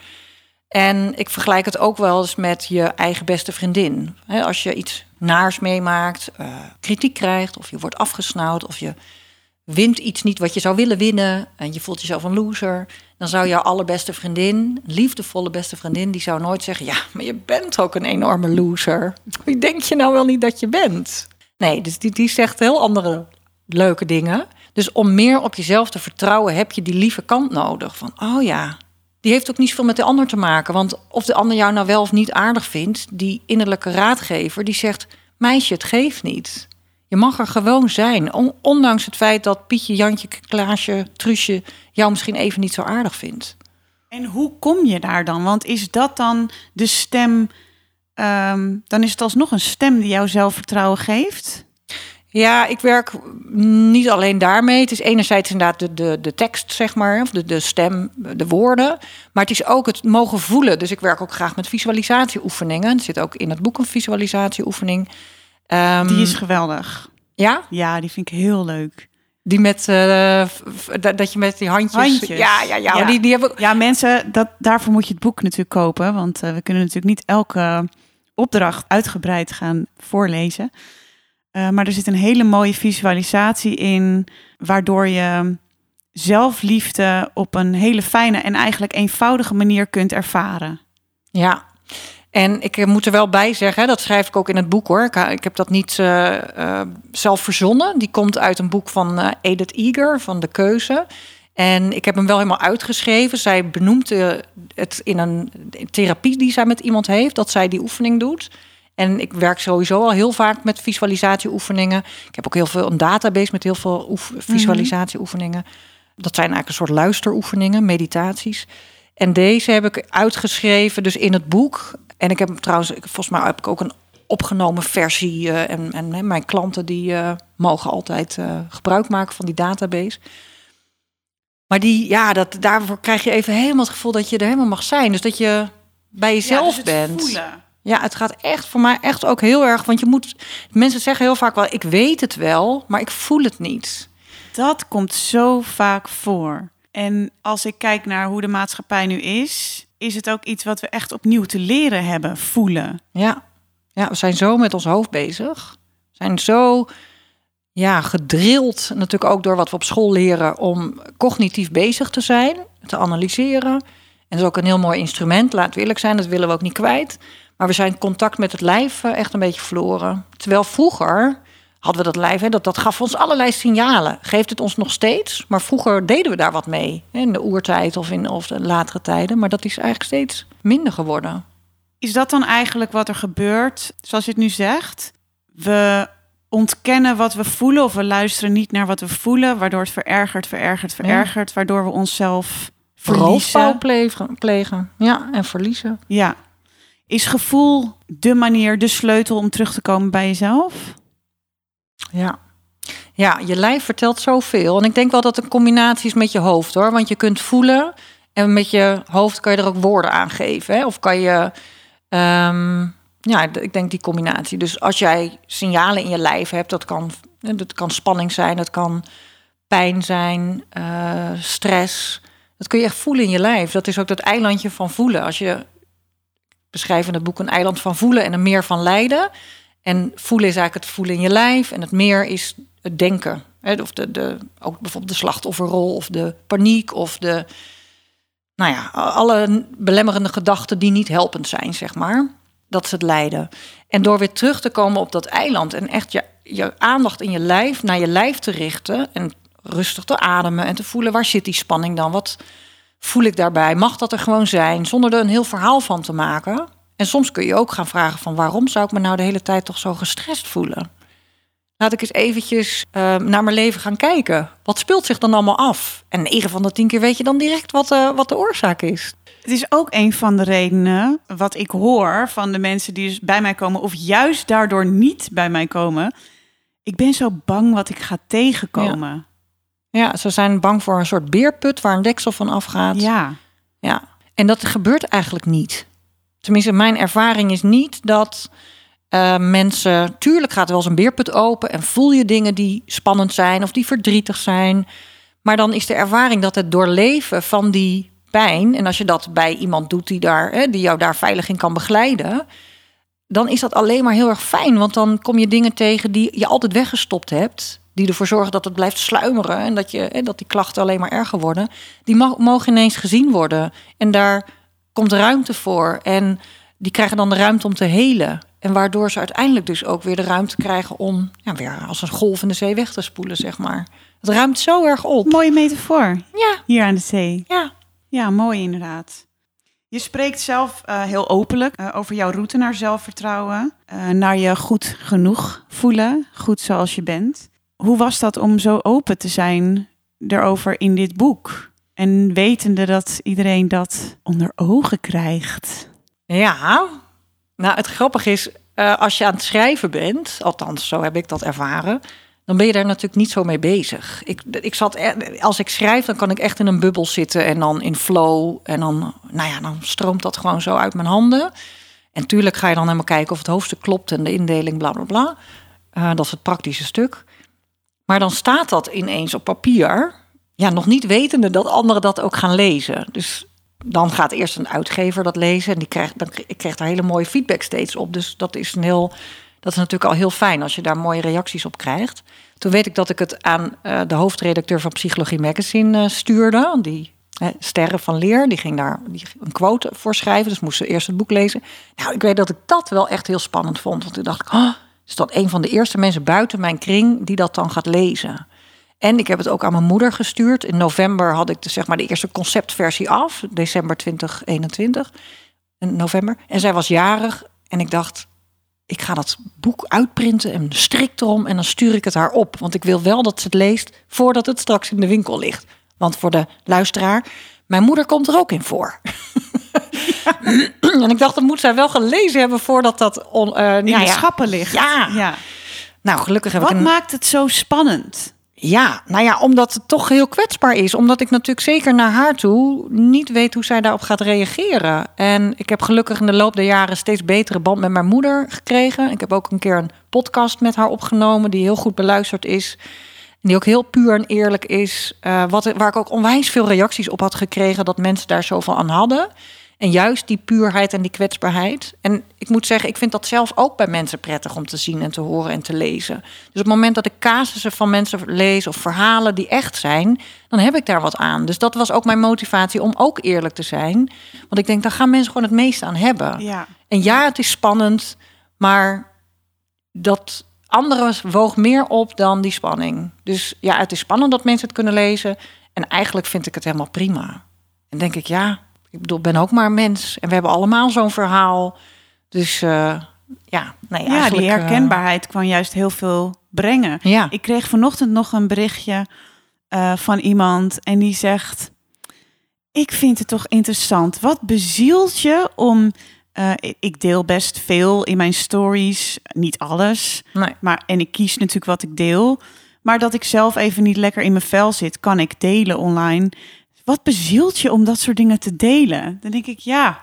En ik vergelijk het ook wel eens met je eigen beste vriendin. Als je iets naars meemaakt, eh, kritiek krijgt, of je wordt afgesnauwd, of je wint iets niet wat je zou willen winnen en je voelt jezelf een loser, dan zou jouw allerbeste vriendin, liefdevolle beste vriendin, die zou nooit zeggen: Ja, maar je bent ook een enorme loser. Wie denk je nou wel niet dat je bent? Nee, dus die, die zegt heel andere leuke dingen. Dus om meer op jezelf te vertrouwen, heb je die lieve kant nodig. Van, oh ja, die heeft ook niet zoveel met de ander te maken. Want of de ander jou nou wel of niet aardig vindt, die innerlijke raadgever, die zegt: Meisje, het geeft niet. Je mag er gewoon zijn. On- ondanks het feit dat Pietje, Jantje, Klaasje, Truusje jou misschien even niet zo aardig vindt. En hoe kom je daar dan? Want is dat dan de stem... ehm, dan is het alsnog een stem die jou zelfvertrouwen geeft? Ja, ik werk niet alleen daarmee. Het is enerzijds inderdaad de, de, de tekst, zeg maar, of de, de stem, de woorden. Maar het is ook het mogen voelen. Dus ik werk ook graag met visualisatieoefeningen. Er zit ook in het boek een visualisatieoefening. Ehm, Die is geweldig. Ja, Ja, die vind ik heel leuk. die met eh, dat je met die handjes. Handjes. Ja, ja, ja. Ja. Die, die hebben. Ja, mensen, dat, daarvoor moet je het boek natuurlijk kopen. Want eh, we kunnen natuurlijk niet elke opdracht uitgebreid gaan voorlezen. Eh, maar er zit een hele mooie visualisatie in, waardoor je zelfliefde op een hele fijne en eigenlijk eenvoudige manier kunt ervaren. Ja. En ik moet er wel bij zeggen, dat schrijf ik ook in het boek hoor. Ik, heb dat niet eh, eh, zelf verzonnen. Die komt uit een boek van Edith Eger van De Keuze. En ik heb hem wel helemaal uitgeschreven. Zij benoemt het in een therapie die zij met iemand heeft, dat zij die oefening doet. En ik werk sowieso al heel vaak met visualisatieoefeningen. Ik heb ook heel veel een database met heel veel oef- visualisatieoefeningen. Dat zijn eigenlijk een soort luisteroefeningen, meditaties. En deze heb ik uitgeschreven, dus in het boek. En ik heb hem trouwens, volgens mij heb ik ook een opgenomen versie. eh, en, en mijn klanten die eh, mogen altijd eh, gebruik maken van die database. Maar die, ja, dat, daarvoor krijg je even helemaal het gevoel dat je er helemaal mag zijn. Dus dat je bij jezelf bent. Ja, het gaat echt voor mij echt ook heel erg. Want je moet. Mensen zeggen heel vaak wel: ik weet het wel, maar ik voel het niet. Dat komt zo vaak voor. En als ik kijk naar hoe de maatschappij nu is, is het ook iets wat we echt opnieuw te leren hebben, voelen. Ja. ja, we zijn zo met ons hoofd bezig. We zijn zo ja, gedrild, natuurlijk ook door wat we op school leren, om cognitief bezig te zijn, te analyseren. En dat is ook een heel mooi instrument, laat we eerlijk zijn, dat willen we ook niet kwijt. Maar we zijn contact met het lijf eh, echt een beetje verloren. Terwijl vroeger hadden we dat lijf, hè, dat, dat gaf ons allerlei signalen. Geeft het ons nog steeds, maar vroeger deden we daar wat mee. hè, In de oertijd of in of de latere tijden. Maar dat is eigenlijk steeds minder geworden. Is dat dan eigenlijk wat er gebeurt, zoals je het nu zegt? We ontkennen wat we voelen of we luisteren niet naar wat we voelen, waardoor het verergert, verergert, verergert, waardoor we onszelf verliezen. plegen, plegen. Ja, en verliezen. Ja. Is gevoel de manier, de sleutel om terug te komen bij jezelf? Ja. Ja, je lijf vertelt zoveel. En ik denk wel dat het een combinatie is met je hoofd hoor. Want je kunt voelen en met je hoofd kan je er ook woorden aan geven. Hè? Of kan je. ehm, ja, ik denk die combinatie. Dus als jij signalen in je lijf hebt, dat kan, dat kan spanning zijn, dat kan pijn zijn, eh, stress. Dat kun je echt voelen in je lijf. Dat is ook dat eilandje van voelen. Als je beschrijf in het boek een eiland van voelen en een meer van lijden. En voelen is eigenlijk het voelen in je lijf. En het meer is het denken. Of de, de, ook bijvoorbeeld de slachtofferrol of de paniek of de... Nou ja, alle belemmerende gedachten die niet helpend zijn, zeg maar. Dat is het lijden. En door weer terug te komen op dat eiland... en echt je, je aandacht in je lijf naar je lijf te richten... en rustig te ademen en te voelen... waar zit die spanning dan? Wat voel ik daarbij? Mag dat er gewoon zijn? Zonder er een heel verhaal van te maken... En soms kun je ook gaan vragen van waarom zou ik me nou de hele tijd toch zo gestrest voelen? Laat ik eens eventjes eh, naar mijn leven gaan kijken. Wat speelt zich dan allemaal af? En 9 van de 10 keer weet je dan direct wat, eh, wat de oorzaak is. Het is ook een van de redenen wat ik hoor van de mensen die dus bij mij komen, of juist daardoor niet bij mij komen. Ik ben zo bang wat ik ga tegenkomen. Ja, ze zijn bang voor een soort beerput waar een deksel van afgaat. Ja. Ja. En dat gebeurt eigenlijk niet. Tenminste, mijn ervaring is niet dat eh, mensen. Tuurlijk gaat er wel eens een beerput open en voel je dingen die spannend zijn of die verdrietig zijn. Maar dan is de ervaring dat het doorleven van die pijn. En als je dat bij iemand doet die, daar, hè, die jou daar veilig in kan begeleiden. Dan is dat alleen maar heel erg fijn. Want dan kom je dingen tegen die je altijd weggestopt hebt. Die ervoor zorgen dat het blijft sluimeren. En dat, je, hè, dat die klachten alleen maar erger worden. Die mag- mogen ineens gezien worden. En daar komt ruimte voor. En die krijgen dan de ruimte om te helen. En waardoor ze uiteindelijk dus ook weer de ruimte krijgen om ja, weer als een golf in de zee weg te spoelen, zeg maar. Het ruimt zo erg op. Mooie metafoor Ja, hier aan de zee. ja. Ja, mooi inderdaad. Je spreekt zelf eh, heel openlijk eh, over jouw route naar zelfvertrouwen. eh, naar je goed genoeg voelen, goed zoals je bent. Hoe was dat om zo open te zijn erover in dit boek? En wetende dat iedereen dat onder ogen krijgt. Ja, nou het grappige is, eh, als je aan het schrijven bent, althans zo heb ik dat ervaren, dan ben je daar natuurlijk niet zo mee bezig. Ik, ik zat, er- als ik schrijf, dan kan ik echt in een bubbel zitten en dan in flow. En dan, nou ja, dan stroomt dat gewoon zo uit mijn handen. En tuurlijk ga je dan helemaal kijken of het hoofdstuk klopt en de indeling, bla bla bla. Eh, dat is het praktische stuk. Maar dan staat dat ineens op papier. Ja, nog niet wetende dat anderen dat ook gaan lezen. Dus dan gaat eerst een uitgever dat lezen. En die krijgt, dan, ik krijg daar hele mooie feedback steeds op. Dus dat is, een heel, dat is natuurlijk al heel fijn als je daar mooie reacties op krijgt. Toen weet ik dat ik het aan eh, de hoofdredacteur van Psychologie Magazine eh, stuurde. Die eh, Sterren van Leer, die ging daar die, een quote voor schrijven. Dus moest ze eerst het boek lezen. Nou, ik weet dat ik dat wel echt heel spannend vond. Want toen dacht ik, oh, is dat een van de eerste mensen buiten mijn kring die dat dan gaat lezen? En ik heb het ook aan mijn moeder gestuurd. In november had ik de, zeg maar, de eerste conceptversie af. December 2021. In november. En zij was jarig. En ik dacht, ik ga dat boek uitprinten en strik erom. En dan stuur ik het haar op. Want ik wil wel dat ze het leest voordat het straks in de winkel ligt. Want voor de luisteraar, mijn moeder komt er ook in voor. En ik dacht, dat moet zij wel gelezen hebben voordat dat on, eh, In nou de schappen ligt. Ja. ja. Nou, gelukkig heb Wat ik een... maakt het zo spannend? Ja, nou ja, omdat het toch heel kwetsbaar is. Omdat ik natuurlijk zeker naar haar toe niet weet hoe zij daarop gaat reageren. En ik heb gelukkig in de loop der jaren steeds betere band met mijn moeder gekregen. Ik heb ook een keer een podcast met haar opgenomen die heel goed beluisterd is. En die ook heel puur en eerlijk is. Eh, wat, waar ik ook onwijs veel reacties op had gekregen dat mensen daar zoveel aan hadden. En juist die puurheid en die kwetsbaarheid. En ik moet zeggen, ik vind dat zelf ook bij mensen prettig om te zien en te horen en te lezen. Dus op het moment dat ik casussen van mensen lees of verhalen die echt zijn, dan heb ik daar wat aan. Dus dat was ook mijn motivatie om ook eerlijk te zijn. Want ik denk, daar gaan mensen gewoon het meeste aan hebben. Ja. En ja, het is spannend, maar dat andere woog meer op dan die spanning. Dus ja, het is spannend dat mensen het kunnen lezen. En eigenlijk vind ik het helemaal prima. En denk ik, ja, ik bedoel, ik ben ook maar een mens. En we hebben allemaal zo'n verhaal. Dus eh, ja, nee, Ja, eigenlijk, die eh, herkenbaarheid kan juist heel veel brengen. ja, Ik kreeg vanochtend nog een berichtje eh, van iemand en die zegt: Ik vind het toch interessant. Wat bezielt je om. ik- ik deel best veel in mijn stories, niet alles. nee. Maar, en ik kies natuurlijk wat ik deel. Maar dat ik zelf even niet lekker in mijn vel zit, kan ik delen online. Wat bezielt je om dat soort dingen te delen? Dan denk ik, ja,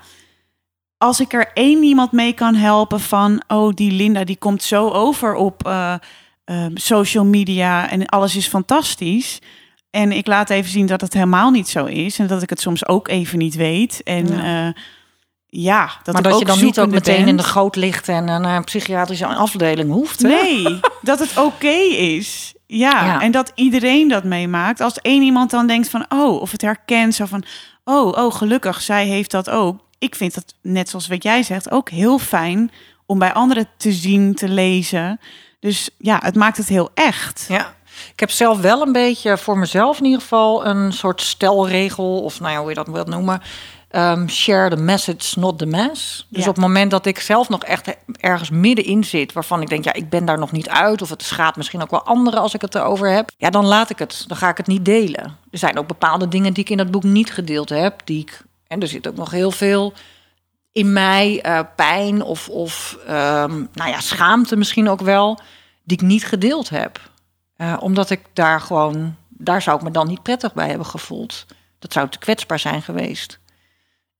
als ik er één iemand mee kan helpen van, oh, die Linda die komt zo over op eh, eh, social media en alles is fantastisch. En ik laat even zien dat het helemaal niet zo is en dat ik het soms ook even niet weet. En Ja. ja dat maar dat je dan niet ook meteen in de goot ligt en eh, naar een psychiatrische afdeling hoeft. Hè? Nee, dat het oké is. Ja, Ja. en dat iedereen dat meemaakt. Als één iemand dan denkt van, oh, of het herkent, zo van, oh, oh, gelukkig, zij heeft dat ook. Ik vind dat, net zoals wat jij zegt, ook heel fijn om bij anderen te zien, te lezen. Dus ja, het maakt het heel echt. Ja. Ik heb zelf wel een beetje voor mezelf in ieder geval een soort stelregel, of nou ja, hoe je dat wilt noemen. Ehm, share the message, not the mass. Dus Ja. op het moment dat ik zelf nog echt ergens middenin zit, waarvan ik denk, ja, ik ben daar nog niet uit, of het schaadt misschien ook wel anderen als ik het erover heb, ja, dan laat ik het. Dan ga ik het niet delen. Er zijn ook bepaalde dingen die ik in dat boek niet gedeeld heb, die ik, en er zit ook nog heel veel in mij, eh, pijn of, of ehm, nou ja, schaamte misschien ook wel, die ik niet gedeeld heb. Eh, omdat ik daar gewoon, daar zou ik me dan niet prettig bij hebben gevoeld. Dat zou te kwetsbaar zijn geweest.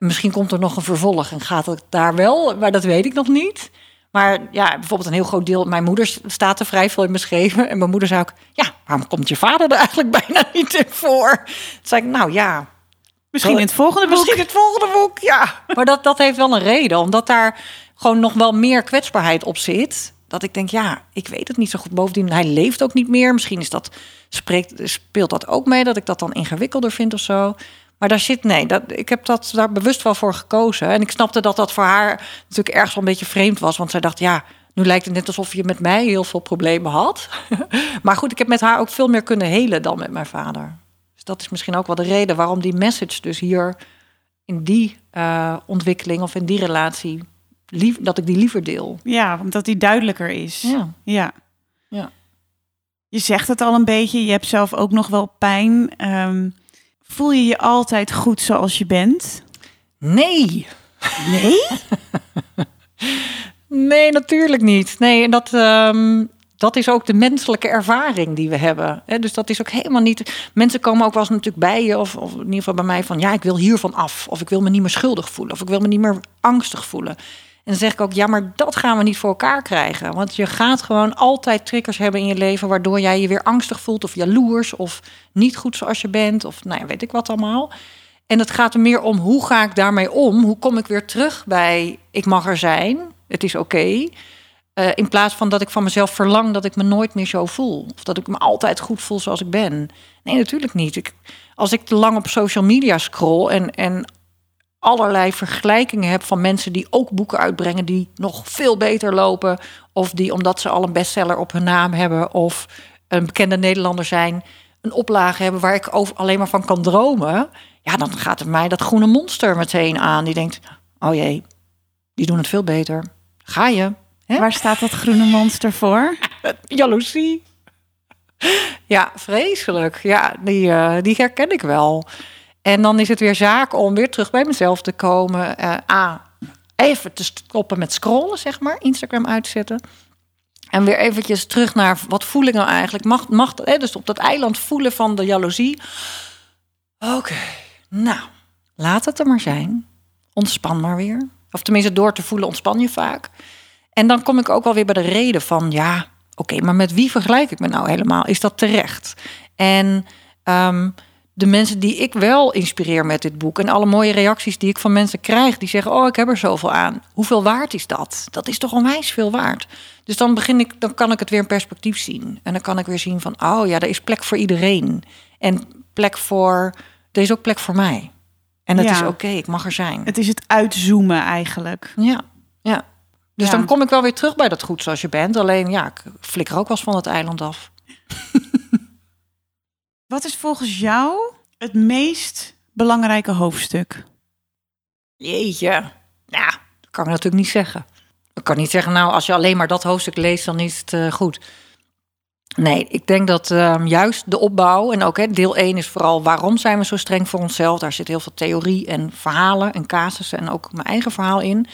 Misschien komt er nog een vervolg en gaat het daar wel, maar dat weet ik nog niet. Maar ja, bijvoorbeeld een heel groot deel. Mijn moeder staat er vrij veel in beschreven. En mijn moeder zei ook: Ja, waarom komt je vader er eigenlijk bijna niet in voor? Toen zei ik: Nou ja, Misschien in het volgende boek. Misschien het volgende boek, ja. Maar dat, dat heeft wel een reden, omdat daar gewoon nog wel meer kwetsbaarheid op zit. Dat ik denk, ja, ik weet het niet zo goed. Bovendien, hij leeft ook niet meer. Misschien is dat, spreekt, speelt dat ook mee, dat ik dat dan ingewikkelder vind of zo. Maar daar zit, nee, dat, ik heb dat daar bewust wel voor gekozen. En ik snapte dat dat voor haar natuurlijk ergens wel een beetje vreemd was. Want zij dacht, ja, nu lijkt het net alsof je met mij heel veel problemen had. maar goed, ik heb met haar ook veel meer kunnen helen dan met mijn vader. Dus dat is misschien ook wel de reden waarom die message dus hier in die eh, ontwikkeling of in die relatie, lief, dat ik die liever deel. Ja, omdat die duidelijker is. Ja. Ja. Ja. Je zegt het al een beetje, je hebt zelf ook nog wel pijn. Ehm, voel je je altijd goed zoals je bent? Nee, Nee? nee, natuurlijk niet. Nee, en dat, ehm, dat is ook de menselijke ervaring die we hebben. Dus dat is ook helemaal niet. Mensen komen ook wel eens natuurlijk bij je, of, of in ieder geval bij mij, van ja, ik wil hiervan af. Of ik wil me niet meer schuldig voelen. Of ik wil me niet meer angstig voelen. En zeg ik ook, ja, maar dat gaan we niet voor elkaar krijgen. Want je gaat gewoon altijd triggers hebben in je leven... waardoor jij je weer angstig voelt of jaloers... of niet goed zoals je bent, of nou ja, weet ik wat allemaal. En het gaat er meer om, hoe ga ik daarmee om? Hoe kom ik weer terug bij, ik mag er zijn, het is oké... Eh, in plaats van dat ik van mezelf verlang dat ik me nooit meer zo voel. Of dat ik me altijd goed voel zoals ik ben. Nee, natuurlijk niet. Ik, als ik te lang op social media scroll en, en allerlei vergelijkingen heb van mensen die ook boeken uitbrengen die nog veel beter lopen. Of die omdat ze al een bestseller op hun naam hebben of een bekende Nederlander zijn, een oplage hebben waar ik over, alleen maar van kan dromen. Ja, dan gaat het mij dat groene monster meteen aan. Die denkt, oh jee, die doen het veel beter. Ga je? Hè? Waar staat dat groene monster voor? Jaloezie. Ja, vreselijk. Ja, die, eh, die herken ik wel. En dan is het weer zaak om weer terug bij mezelf te komen. Eh, A, even te stoppen met scrollen, zeg maar. Instagram uitzetten. En weer eventjes terug naar wat voel ik nou eigenlijk? Mag, mag hè, dus op dat eiland voelen van de jaloezie. Oké, nou, laat het er maar zijn. Ontspan maar weer. Of tenminste, door te voelen ontspan je vaak. En dan kom ik ook wel weer bij de reden van, ja, oké, maar met wie vergelijk ik me nou helemaal? Is dat terecht? En ehm, de mensen die ik wel inspireer met dit boek en alle mooie reacties die ik van mensen krijg, die zeggen: Oh, ik heb er zoveel aan. Hoeveel waard is dat? Dat is toch onwijs veel waard. Dus dan begin ik, dan kan ik het weer in perspectief zien. En dan kan ik weer zien van: Oh ja, er is plek voor iedereen. En plek voor, er is ook plek voor mij. En dat Ja. is oké, ik mag er zijn. Het is het uitzoomen eigenlijk. Ja, ja. Dus Ja. dan kom ik wel weer terug bij dat goed zoals je bent. Alleen ja, ik flikker ook wel eens van het eiland af. Wat is volgens jou het meest belangrijke hoofdstuk? Jeetje. Ja, dat kan ik natuurlijk niet zeggen. Ik kan niet zeggen, nou, als je alleen maar dat hoofdstuk leest, dan is het eh, goed. Nee, ik denk dat ehm, juist de opbouw, en ook deel 1 is vooral waarom zijn we zo streng voor onszelf. Daar zit heel veel theorie en verhalen en casussen en ook mijn eigen verhaal in.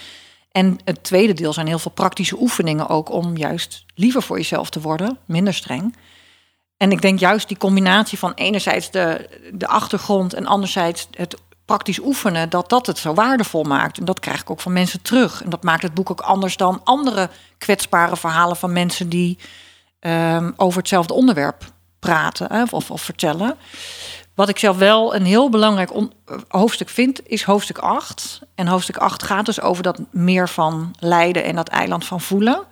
En het tweede deel zijn heel veel praktische oefeningen ook om juist liever voor jezelf te worden, minder streng. En ik denk juist die combinatie van enerzijds de, de achtergrond en anderzijds het praktisch oefenen, dat dat het zo waardevol maakt. En dat krijg ik ook van mensen terug. En dat maakt het boek ook anders dan andere kwetsbare verhalen van mensen die ehm, over hetzelfde onderwerp praten of, of vertellen. Wat ik zelf wel een heel belangrijk hoofdstuk vind, is hoofdstuk 8. En hoofdstuk 8 gaat dus over dat meer van lijden en dat eiland van voelen.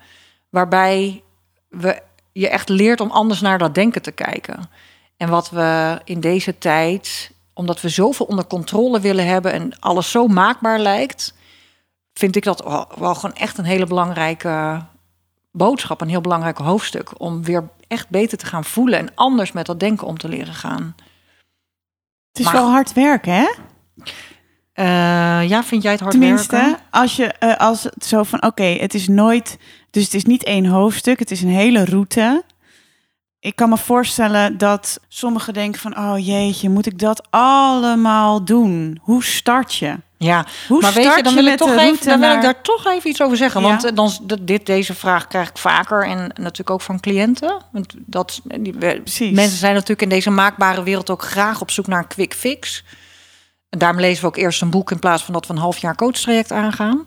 Waarbij we, je echt leert om anders naar dat denken te kijken. En wat we in deze tijd, omdat we zoveel onder controle willen hebben en alles zo maakbaar lijkt, vind ik dat wel, gewoon echt een hele belangrijke boodschap, een heel belangrijk hoofdstuk. Om weer echt beter te gaan voelen en anders met dat denken om te leren gaan. Het is Maar- wel hard werken, hè? Eh, ja, vind jij het hard Tenminste, werken? als je eh, als het zo van oké, het is nooit, dus het is niet één hoofdstuk, het is een hele route. Ik kan me voorstellen dat sommigen denken van oh jeetje, moet ik dat allemaal doen? Hoe start je? Ja, Hoe maar weet je, dan je wil, ik toch even, dan wil ik daar toch even iets over zeggen. Ja. Want eh, dan, dit, deze vraag krijg ik vaker en natuurlijk ook van cliënten. Want dat, die, we- Precies. mensen zijn natuurlijk in deze maakbare wereld ook graag op zoek naar een quick fix. En daarom lezen we ook eerst een boek in plaats van dat we een half jaar coachtraject aangaan.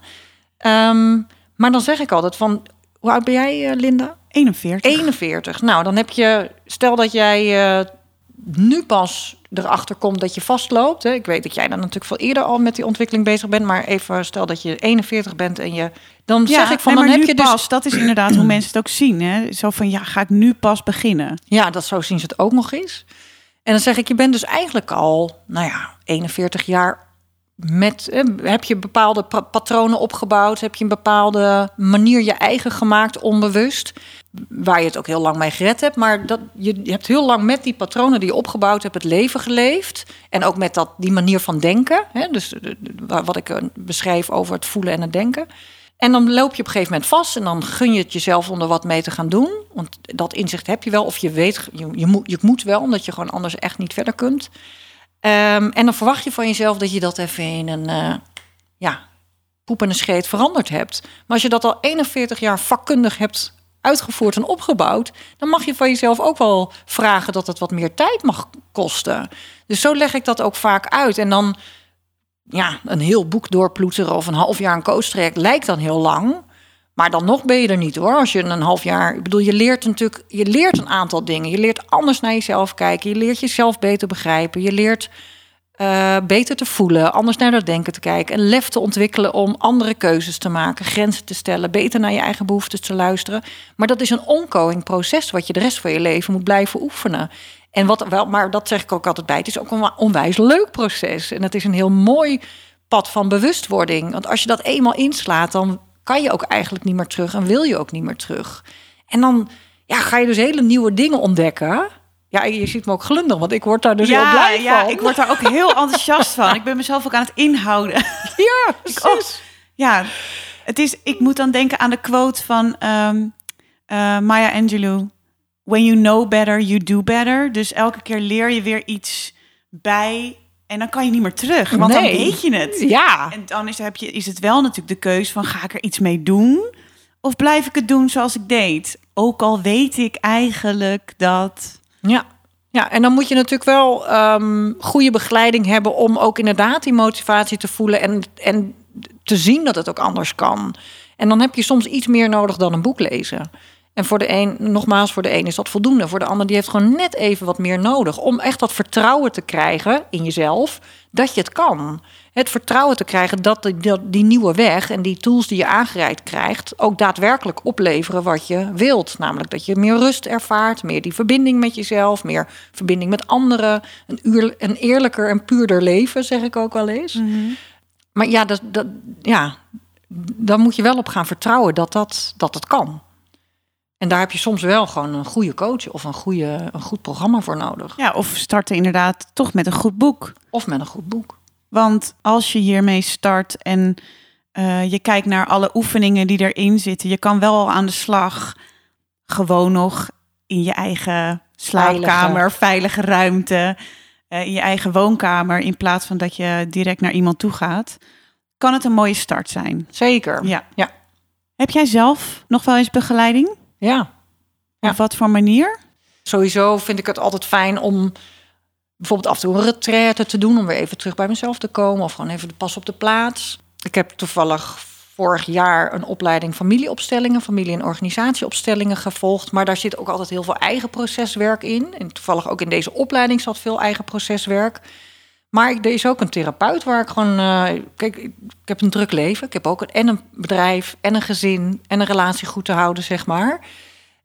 Ehm, maar dan zeg ik altijd van, hoe oud ben jij, eh, Linda? 41. 41. Nou, dan heb je, stel dat jij eh, nu pas erachter komt dat je vastloopt. Hè. Ik weet dat jij dan natuurlijk veel eerder al met die ontwikkeling bezig bent. Maar even stel dat je 41 bent en je. Dan zeg ik van, nee, dan heb je dus. pas, dat is inderdaad hoe mensen het ook zien. Hè? Zo van ja, ga ik nu pas beginnen? Ja, dat zo zien ze het ook nog eens. En dan zeg ik, je bent dus eigenlijk al, nou ja, 41 jaar met, heb je bepaalde pa- patronen opgebouwd, heb je een bepaalde manier je eigen gemaakt, onbewust, waar je het ook heel lang mee gered hebt, maar dat, je, hebt heel lang met die patronen die je opgebouwd hebt het leven geleefd en ook met dat, die manier van denken, hè, dus wa- wat ik eh, beschrijf over het voelen en het denken. En dan loop je op een gegeven moment vast en dan gun je het jezelf om er wat mee te gaan doen. Want dat inzicht heb je wel, of je weet, je, moet, je moet wel, omdat je gewoon anders echt niet verder kunt. Ehm, en dan verwacht je van jezelf dat je dat even in een eh, ja, poep en een scheet veranderd hebt. Maar als je dat al 41 jaar vakkundig hebt uitgevoerd en opgebouwd, dan mag je van jezelf ook wel vragen dat het wat meer tijd mag kosten. Dus zo leg ik dat ook vaak uit. En dan ja, een heel boek doorploeteren of een half jaar een coachtraject lijkt dan heel lang. Maar dan nog ben je er niet hoor. Als je een half jaar. Ik bedoel, je leert natuurlijk. Je leert een aantal dingen. Je leert anders naar jezelf kijken. Je leert jezelf beter begrijpen. Je leert eh, beter te voelen. Anders naar dat denken te kijken. En lef te ontwikkelen om andere keuzes te maken. Grenzen te stellen. Beter naar je eigen behoeftes te luisteren. Maar dat is een ongoing proces. Wat je de rest van je leven moet blijven oefenen. En wat wel, maar dat zeg ik ook altijd bij. Het is ook een onwijs leuk proces. En het is een heel mooi pad van bewustwording. Want als je dat eenmaal inslaat, dan kan je ook eigenlijk niet meer terug en wil je ook niet meer terug. En dan ja, ga je dus hele nieuwe dingen ontdekken. Ja, je ziet me ook glunderen, want ik word daar dus heel blij ja, van. ik word daar ook heel enthousiast van. Ik ben mezelf ook aan het inhouden. Ja, precies. Ja, het is, ik moet dan denken aan de quote van ehm, eh, Maya Angelou. When you know better, you do better. Dus elke keer leer je weer iets bij En dan kan je niet meer terug, want dan weet je het. Ja. En dan is, heb je, is het wel natuurlijk de keus van ga ik er iets mee doen? Of blijf ik het doen zoals ik deed? Ook al weet ik eigenlijk dat... Ja. Ja, en dan moet je natuurlijk wel ehm, goede begeleiding hebben om ook inderdaad die motivatie te voelen en, en te zien dat het ook anders kan. En dan heb je soms iets meer nodig dan een boek lezen. En voor de een, nogmaals, voor de een is dat voldoende. Voor de ander, die heeft gewoon net even wat meer nodig. Om echt dat vertrouwen te krijgen in jezelf, dat je het kan. Het vertrouwen te krijgen dat die, dat die nieuwe weg en die tools die je aangereikt krijgt, ook daadwerkelijk opleveren wat je wilt. Namelijk dat je meer rust ervaart, meer die verbinding met jezelf, meer verbinding met anderen. Een, uur, een eerlijker en puurder leven, zeg ik ook wel eens. Maar ja, dat, dat, ja, dan moet je wel op gaan vertrouwen dat, dat, dat het kan. En daar heb je soms wel gewoon een goede coach of een, goede, een goed programma voor nodig. Ja, of starten inderdaad toch met een goed boek. Of met een goed boek. Want als je hiermee start en eh, je kijkt naar alle oefeningen die erin zitten, je kan wel al aan de slag gewoon nog in je eigen slaapkamer, veilige, ruimte, eh, in je eigen woonkamer, in plaats van dat je direct naar iemand toe gaat, kan het een mooie start zijn. Zeker. Ja. Ja. Heb jij zelf nog wel eens begeleiding? Ja. Ja. Op wat voor manier? Sowieso vind ik het altijd fijn om bijvoorbeeld af en toe een retraite te doen. Om weer even terug bij mezelf te komen. Of gewoon even de pas op de plaats. Ik heb toevallig vorig jaar een opleiding familieopstellingen, familie- en organisatieopstellingen gevolgd. Maar daar zit ook altijd heel veel eigen proceswerk in. En toevallig ook in deze opleiding zat veel eigen proceswerk. Maar er is ook een therapeut waar ik gewoon. eh, kijk, ik heb een druk leven. Ik heb ook een, en een bedrijf en een gezin en een relatie goed te houden, zeg maar.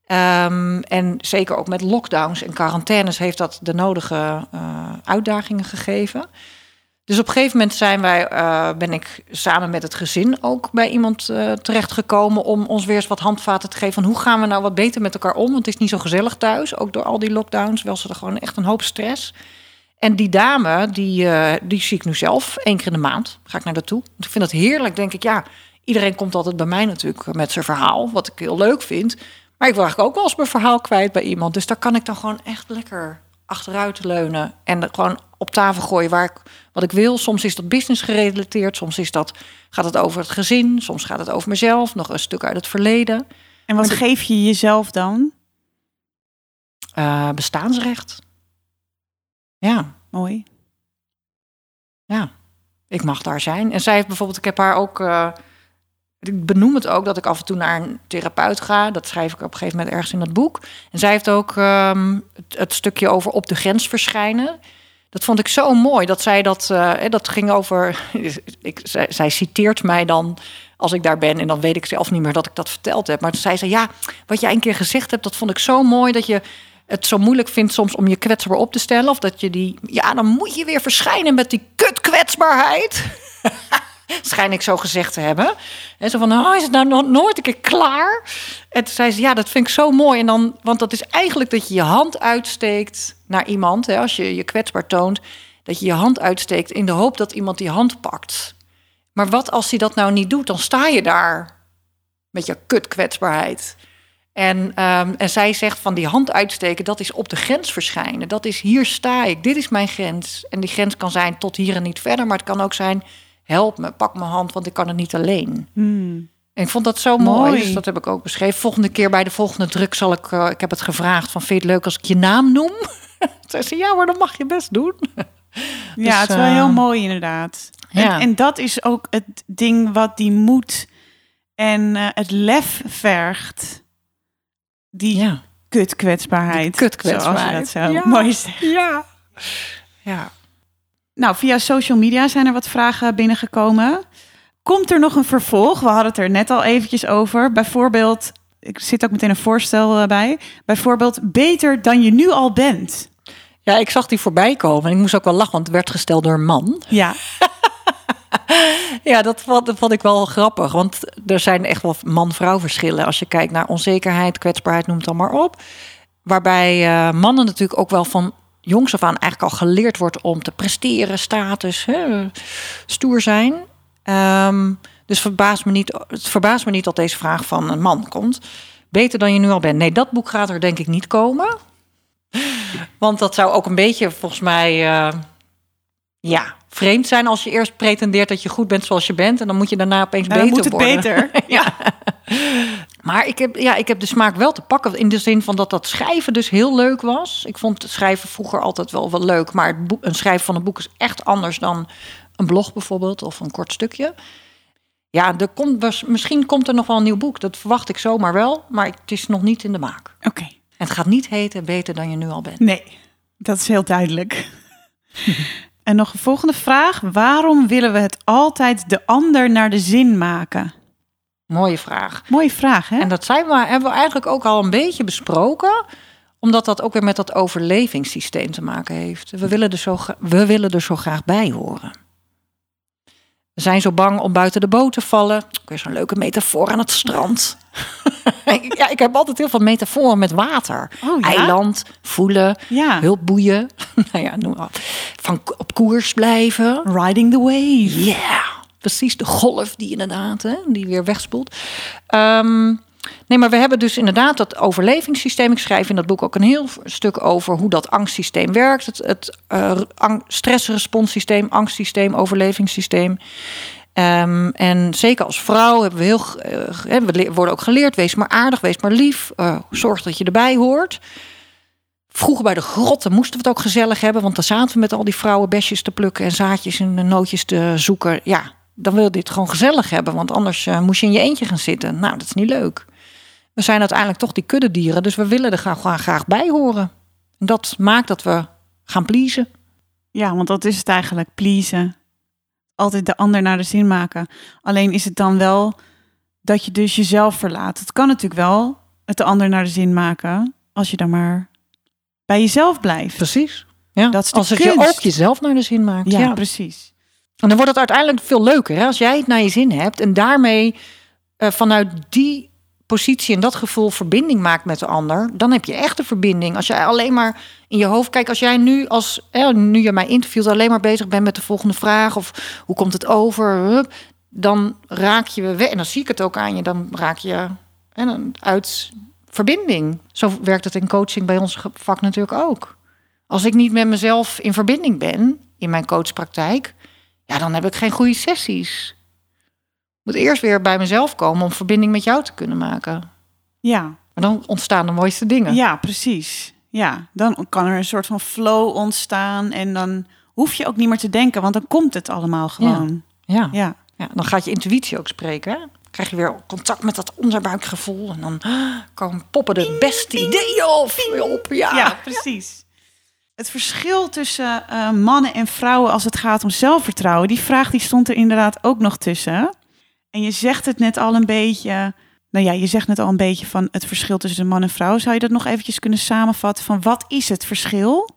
Ehm, en zeker ook met lockdowns en quarantaines heeft dat de nodige eh, uitdagingen gegeven. Dus op een gegeven moment zijn wij, eh, ben ik samen met het gezin ook bij iemand terechtgekomen om ons weer eens wat handvaten te geven van hoe gaan we nou wat beter met elkaar om? Want het is niet zo gezellig thuis, ook door al die lockdowns. Wel ze er gewoon echt een hoop stress. En die dame, die, eh, die zie ik nu zelf één keer in de maand. Ga ik naar naartoe. Want ik vind dat heerlijk. Denk ik, ja, iedereen komt altijd bij mij natuurlijk met zijn verhaal, wat ik heel leuk vind. Maar ik wil eigenlijk ook wel eens mijn verhaal kwijt bij iemand. Dus daar kan ik dan gewoon echt lekker achteruit leunen en gewoon op tafel gooien waar ik, wat ik wil. Soms is dat business gerelateerd, soms is dat, gaat het over het gezin, soms gaat het over mezelf, nog een stuk uit het verleden. En wat geef je jezelf dan? Eh, bestaansrecht. Ja, Mooi. ja, ik mag daar zijn. En zij heeft bijvoorbeeld, ik heb haar ook, eh, ik benoem het ook dat ik af en toe naar een therapeut ga. Dat schrijf ik op een gegeven moment ergens in dat boek. En zij heeft ook ehm, het, stukje over op de grens verschijnen. Dat vond ik zo mooi dat zij dat, hè, dat ging over. Ik, zij, zij citeert mij dan als ik daar ben en dan weet ik zelf niet meer dat ik dat verteld heb. Maar toen zei ze: Ja, wat jij een keer gezegd hebt, dat vond ik zo mooi dat je het zo moeilijk vindt soms om je kwetsbaar op te stellen. Of dat je die, ja, dan moet je weer verschijnen met die kutkwetsbaarheid. Schijn ik zo gezegd te hebben. En zo van, oh, is het nou nooit een keer klaar? En toen zei ze, ja, dat vind ik zo mooi. En dan, want dat is eigenlijk dat je je hand uitsteekt naar iemand. Hè, als je je kwetsbaar toont, dat je je hand uitsteekt in de hoop dat iemand die hand pakt. Maar wat als hij dat nou niet doet? Dan sta je daar met je kutkwetsbaarheid. En, ehm, en zij zegt van die hand uitsteken, dat is op de grens verschijnen. Dat is hier sta ik, dit is mijn grens. En die grens kan zijn tot hier en niet verder, maar het kan ook zijn help me, pak mijn hand, want ik kan het niet alleen. Hmm. En ik vond dat zo mooi, Mooi. dus dat heb ik ook beschreven. Volgende keer bij de volgende druk zal ik, eh, ik heb het gevraagd van vind je het leuk als ik je naam noem? Zei ze, ja, maar dat mag je best doen. Ja, het is wel eh, heel mooi inderdaad. ja. En, en dat is ook het ding wat die moed en eh, het lef vergt. Die Ja, kutkwetsbaarheid. Die kutkwetsbaarheid. Zoals je dat zo Ja. mooi zegt. ja. ja. Nou, via social media zijn er wat vragen binnengekomen. Komt er nog een vervolg? We hadden het er net al eventjes over. Bijvoorbeeld, ik zit ook meteen een voorstel eh, bij. Bijvoorbeeld, beter dan je nu al bent. Ja, ik zag die voorbij komen en ik moest ook wel lachen, want het werd gesteld door een man. Ja, Ja, dat vond, ik wel grappig. Want er zijn echt wel man-vrouw verschillen. Als je kijkt naar onzekerheid, kwetsbaarheid, noem het dan maar op. Waarbij eh, mannen natuurlijk ook wel van jongs af aan eigenlijk al geleerd wordt om te presteren, status, hè, stoer zijn. Ehm, dus verbaast me niet, het me niet dat deze vraag van een man komt. Beter dan je nu al bent. Nee, dat boek gaat er denk ik niet komen. Want dat zou ook een beetje volgens mij. eh, Ja, vreemd zijn als je eerst pretendeert dat je goed bent zoals je bent. En dan moet je daarna opeens beter moet het worden. beter. ja. Maar ik heb, ja, ik heb de smaak wel te pakken. In de zin van dat dat schrijven dus heel leuk was. Ik vond het schrijven vroeger altijd wel, wel leuk. Maar het boek, een schrijven van een boek is echt anders dan een blog bijvoorbeeld. Of een kort stukje. Ja, er komt, misschien komt er nog wel een nieuw boek. Dat verwacht ik zomaar wel. Maar het is nog niet in de maak. Oké. En het gaat niet heten beter dan je nu al bent. Nee, dat is heel duidelijk. en nog een volgende vraag. Waarom willen we het altijd de ander naar de zin maken? Mooie vraag. Mooie vraag, hè? En dat zijn we, hebben we eigenlijk ook al een beetje besproken. Omdat dat ook weer met dat overlevingssysteem te maken heeft. We willen er zo, we willen er zo graag bij horen. We zijn zo bang om buiten de boot te vallen. Weer zo'n leuke metafoor aan het strand. Ik- ja, ik heb altijd heel veel metaforen met water. Oh, ja? Eiland, voelen, Ja. hulpboeien. nou ja, noem maar. Van op koers blijven. Riding the wave. Ja, precies. De golf die inderdaad, hè, die weer wegspoelt. Ehm, nee, maar we hebben dus inderdaad dat overlevingssysteem. Ik schrijf in dat boek ook een heel stuk over hoe dat angstsysteem werkt. Het, het ang- stressresponssysteem, angstsysteem, overlevingssysteem. Ehm, en zeker als vrouw hebben we heel, hè, we worden ook geleerd: wees maar aardig, wees maar lief, eh, zorg dat je erbij hoort. Vroeger bij de grotten moesten we het ook gezellig hebben, want dan zaten we met al die vrouwen besjes te plukken en zaadjes en nootjes te zoeken. Ja, dan wil je dit gewoon gezellig hebben, want anders moest je in je eentje gaan zitten. Nou, dat is niet leuk. We zijn uiteindelijk toch die kuddedieren, dus we willen er graag, graag, bij horen. En dat maakt dat we gaan pleasen. Ja, want dat is het eigenlijk, pleasen. Altijd de ander naar de zin maken. Alleen is het dan wel dat je dus jezelf verlaat. Het kan natuurlijk wel het de ander naar de zin maken, als je dan maar bij jezelf blijft. Precies. Ja, Dat is als het je ook jezelf naar de zin maakt. Ja, ja. precies. En dan wordt het uiteindelijk veel leuker. Hè? Als jij het naar je zin hebt en daarmee eh, vanuit die positie en dat gevoel verbinding maakt met de ander, dan heb je echt verbinding. Als jij alleen maar in je hoofd kijkt, als jij nu als nu je mij interviewt alleen maar bezig bent met de volgende vraag of hoe komt het over, dan raak je weg. En dan zie ik het ook aan je, dan raak je hè, uit verbinding. Zo werkt het in coaching bij ons vak natuurlijk ook. Als ik niet met mezelf in verbinding ben in mijn coachpraktijk, ja, dan heb ik geen goede sessies. Moet eerst weer bij mezelf komen om verbinding met jou te kunnen maken. Ja, Maar dan ontstaan de mooiste dingen. ja, precies. Ja, dan kan er een soort van flow ontstaan en dan hoef je ook niet meer te denken, want dan komt het allemaal gewoon. Ja. Ja, Ja, dan gaat je intuïtie ook spreken. Hè? Krijg je weer contact met dat onderbuikgevoel. En dan komen poppen de beste ideeën op. ja, precies. Het verschil tussen eh, mannen en vrouwen als het gaat om zelfvertrouwen, die vraag die stond er inderdaad ook nog tussen. En je zegt het net al een beetje, nou ja, je zegt net al een beetje van het verschil tussen man en vrouw. Zou je dat nog eventjes kunnen samenvatten van wat is het verschil?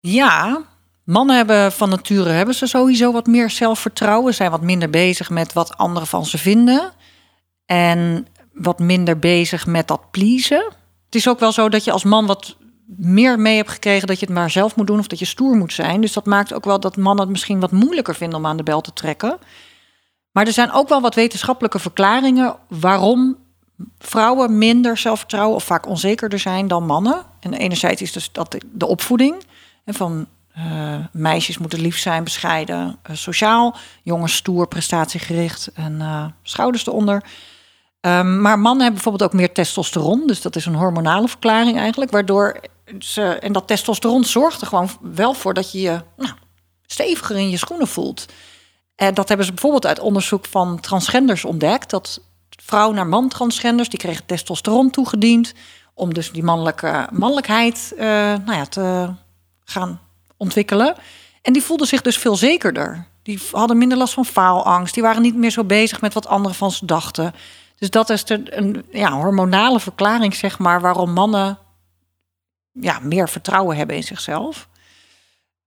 Ja, mannen hebben van nature hebben ze sowieso wat meer zelfvertrouwen. Zijn wat minder bezig met wat anderen van ze vinden. En wat minder bezig met dat pleasen. Het is ook wel zo dat je als man wat meer mee hebt gekregen dat je het maar zelf moet doen of dat je stoer moet zijn. Dus dat maakt ook wel dat mannen het misschien wat moeilijker vinden om aan de bel te trekken. Maar er zijn ook wel wat wetenschappelijke verklaringen waarom vrouwen minder zelfvertrouwen of vaak onzekerder zijn dan mannen. En enerzijds is dus dat de- opvoeding. En van eh, meisjes moeten lief zijn, bescheiden, eh, sociaal. Jongens stoer, prestatiegericht en eh, schouders eronder. Ehm, maar mannen hebben bijvoorbeeld ook meer testosteron. Dus dat is een hormonale verklaring eigenlijk. Waardoor ze, en dat testosteron zorgt er gewoon wel voor dat je je nou, steviger in je schoenen voelt. En dat hebben ze bijvoorbeeld uit onderzoek van transgenders ontdekt. Dat vrouw naar man transgenders, die kregen testosteron toegediend. Om dus die mannelijke mannelijkheid eh, nou ja, te gaan ontwikkelen. En die voelden zich dus veel zekerder. Die hadden minder last van faalangst. Die waren niet meer zo bezig met wat anderen van ze dachten. Dus dat is een ja, hormonale verklaring, zeg maar, waarom mannen ja, meer vertrouwen hebben in zichzelf.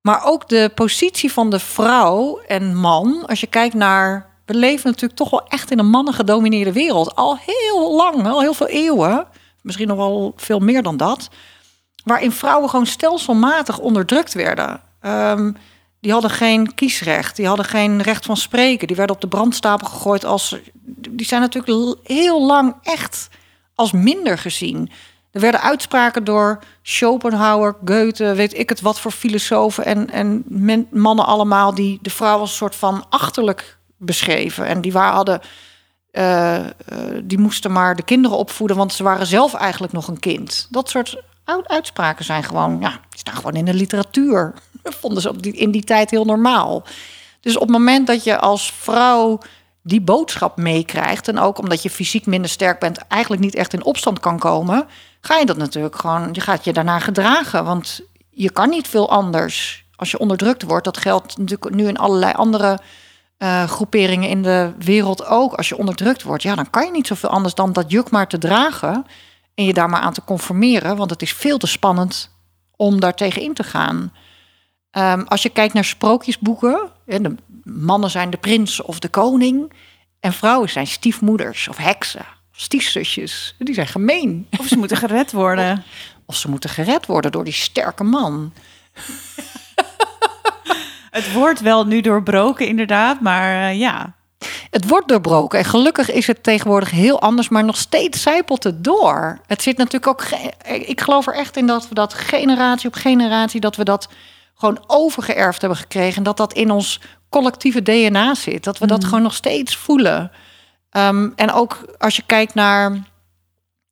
Maar ook de positie van de vrouw en man, als je kijkt naar. We leven natuurlijk toch wel echt in een mannengedomineerde wereld. Al heel lang, al heel veel eeuwen. Misschien nog wel veel meer dan dat. Waarin vrouwen gewoon stelselmatig onderdrukt werden. Ehm, die hadden geen kiesrecht, die hadden geen recht van spreken. Die werden op de brandstapel gegooid als. Die zijn natuurlijk heel lang echt als minder gezien. Er werden uitspraken door Schopenhauer, Goethe, weet ik het wat voor filosofen en, en mannen allemaal die de vrouw als een soort van achterlijk beschreven. En die waren, hadden, eh, eh, die moesten maar de kinderen opvoeden, want ze waren zelf eigenlijk nog een kind. Dat soort uitspraken zijn gewoon, ja, die staan gewoon in de literatuur. Dat vonden ze op die, in die tijd heel normaal. Dus op het moment dat je als vrouw die boodschap meekrijgt... en ook omdat je fysiek minder sterk bent... eigenlijk niet echt in opstand kan komen... ga je dat natuurlijk gewoon... je gaat je daarna gedragen. Want je kan niet veel anders als je onderdrukt wordt. Dat geldt natuurlijk nu in allerlei andere eh, groeperingen in de wereld ook. Als je onderdrukt wordt, ja, dan kan je niet zoveel anders... dan dat juk maar te dragen en je daar maar aan te conformeren. Want het is veel te spannend om daar tegen in te gaan... Ehm, als je kijkt naar sprookjesboeken, de mannen zijn de prins of de koning. En vrouwen zijn stiefmoeders of heksen, stiefzusjes. Die zijn gemeen. Of ze moeten gered worden. Of ze moeten gered worden door die sterke man. Het wordt wel nu doorbroken, inderdaad. Maar eh, ja, Het wordt doorbroken en gelukkig is het tegenwoordig heel anders, maar nog steeds zijpelt het door. Het zit natuurlijk ook. Ik geloof er echt in dat we dat generatie op generatie, dat we dat gewoon overgeërfd hebben gekregen. En dat dat in ons collectieve DNA zit. Dat we dat gewoon nog steeds voelen. Ehm, en ook als je kijkt naar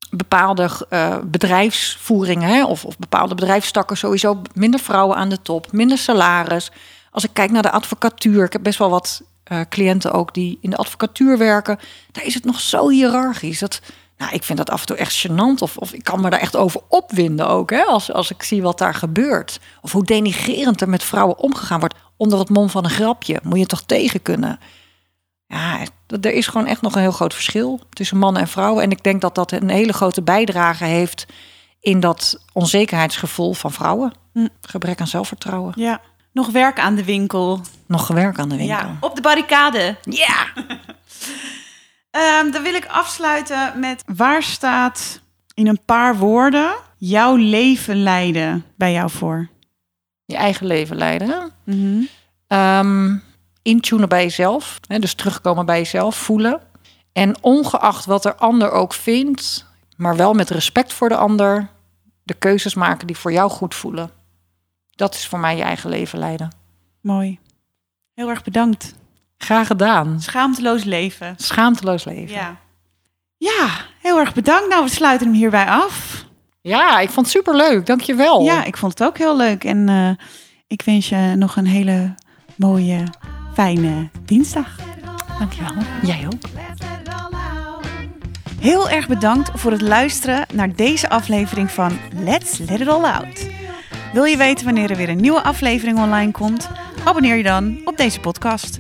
bepaalde eh, bedrijfsvoeringen hè, of, of bepaalde bedrijfstakken, sowieso minder vrouwen aan de top, minder salaris. Als ik kijk naar de advocatuur, ik heb best wel wat eh, cliënten ook die in de advocatuur werken. Daar is het nog zo hiërarchisch. Dat, nou, ik vind dat af en toe echt gênant. Of, of ik kan me daar echt over opwinden ook. Hè, als, als ik zie wat daar gebeurt. Of hoe denigrerend er met vrouwen omgegaan wordt. Onder het mom van een grapje. Moet je toch tegen kunnen. Ja, er is gewoon echt nog een heel groot verschil tussen mannen en vrouwen. En ik denk dat dat een hele grote bijdrage heeft in dat onzekerheidsgevoel van vrouwen. Hm. Gebrek aan zelfvertrouwen. ja. Nog werk aan de winkel. Nog gewerkt aan de winkel. Ja, op de barricade. Ja. Ehm, dan wil ik afsluiten met waar staat in een paar woorden jouw leven leiden bij jou voor? Je eigen leven leiden. Ehm, intunen bij jezelf. Hè, dus terugkomen bij jezelf, voelen. En ongeacht wat er ander ook vindt, maar wel met respect voor de ander, de keuzes maken die voor jou goed voelen. Dat is voor mij je eigen leven leiden. Mooi. Heel erg bedankt. Graag gedaan. Schaamteloos leven. Schaamteloos leven. Ja. Ja, heel erg bedankt. Nou, we sluiten hem hierbij af. Ja, ik vond het superleuk. Dankjewel. Ja, ik vond het ook heel leuk. En eh, ik wens je nog een hele mooie, fijne dinsdag. Dankjewel. Jij ook. Heel erg bedankt voor het luisteren naar deze aflevering van Let's Let It All Out. Wil je weten wanneer er weer een nieuwe aflevering online komt? Abonneer je dan op deze podcast.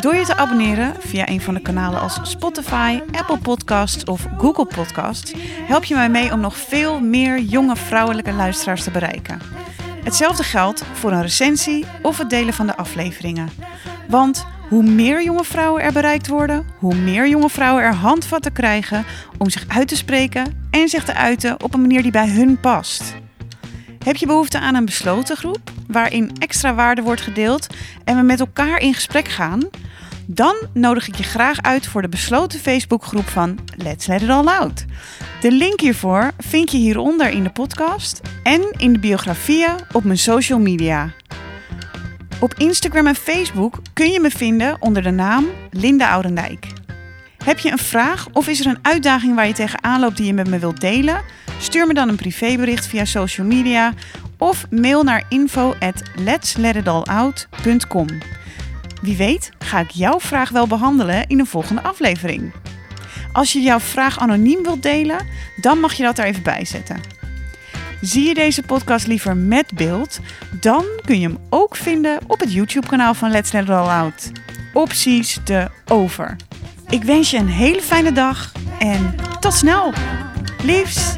Door je te abonneren via een van de kanalen als Spotify, Apple Podcasts of Google Podcasts, help je mij mee om nog veel meer jonge vrouwelijke luisteraars te bereiken. Hetzelfde geldt voor een recensie of het delen van de afleveringen. Want hoe meer jonge vrouwen er bereikt worden, hoe meer jonge vrouwen er handvatten krijgen om zich uit te spreken en zich te uiten op een manier die bij hun past. Heb je behoefte aan een besloten groep waarin extra waarde wordt gedeeld en we met elkaar in gesprek gaan? Dan nodig ik je graag uit voor de besloten Facebookgroep van Let's Let It All Out. De link hiervoor vind je hieronder in de podcast en in de biografieën op mijn social media. Op Instagram en Facebook kun je me vinden onder de naam Linda Oudendijk. Heb je een vraag of is er een uitdaging waar je tegenaan loopt die je met me wilt delen? Stuur me dan een privébericht via social media of mail naar info at. Wie weet ga ik jouw vraag wel behandelen in een volgende aflevering. Als je jouw vraag anoniem wilt delen, dan mag je dat er even bij zetten. Zie je deze podcast liever met beeld, dan kun je hem ook vinden op het YouTube-kanaal van Let's Let It All Out. Opties de over. Ik wens je een hele fijne dag en tot snel. Liefs!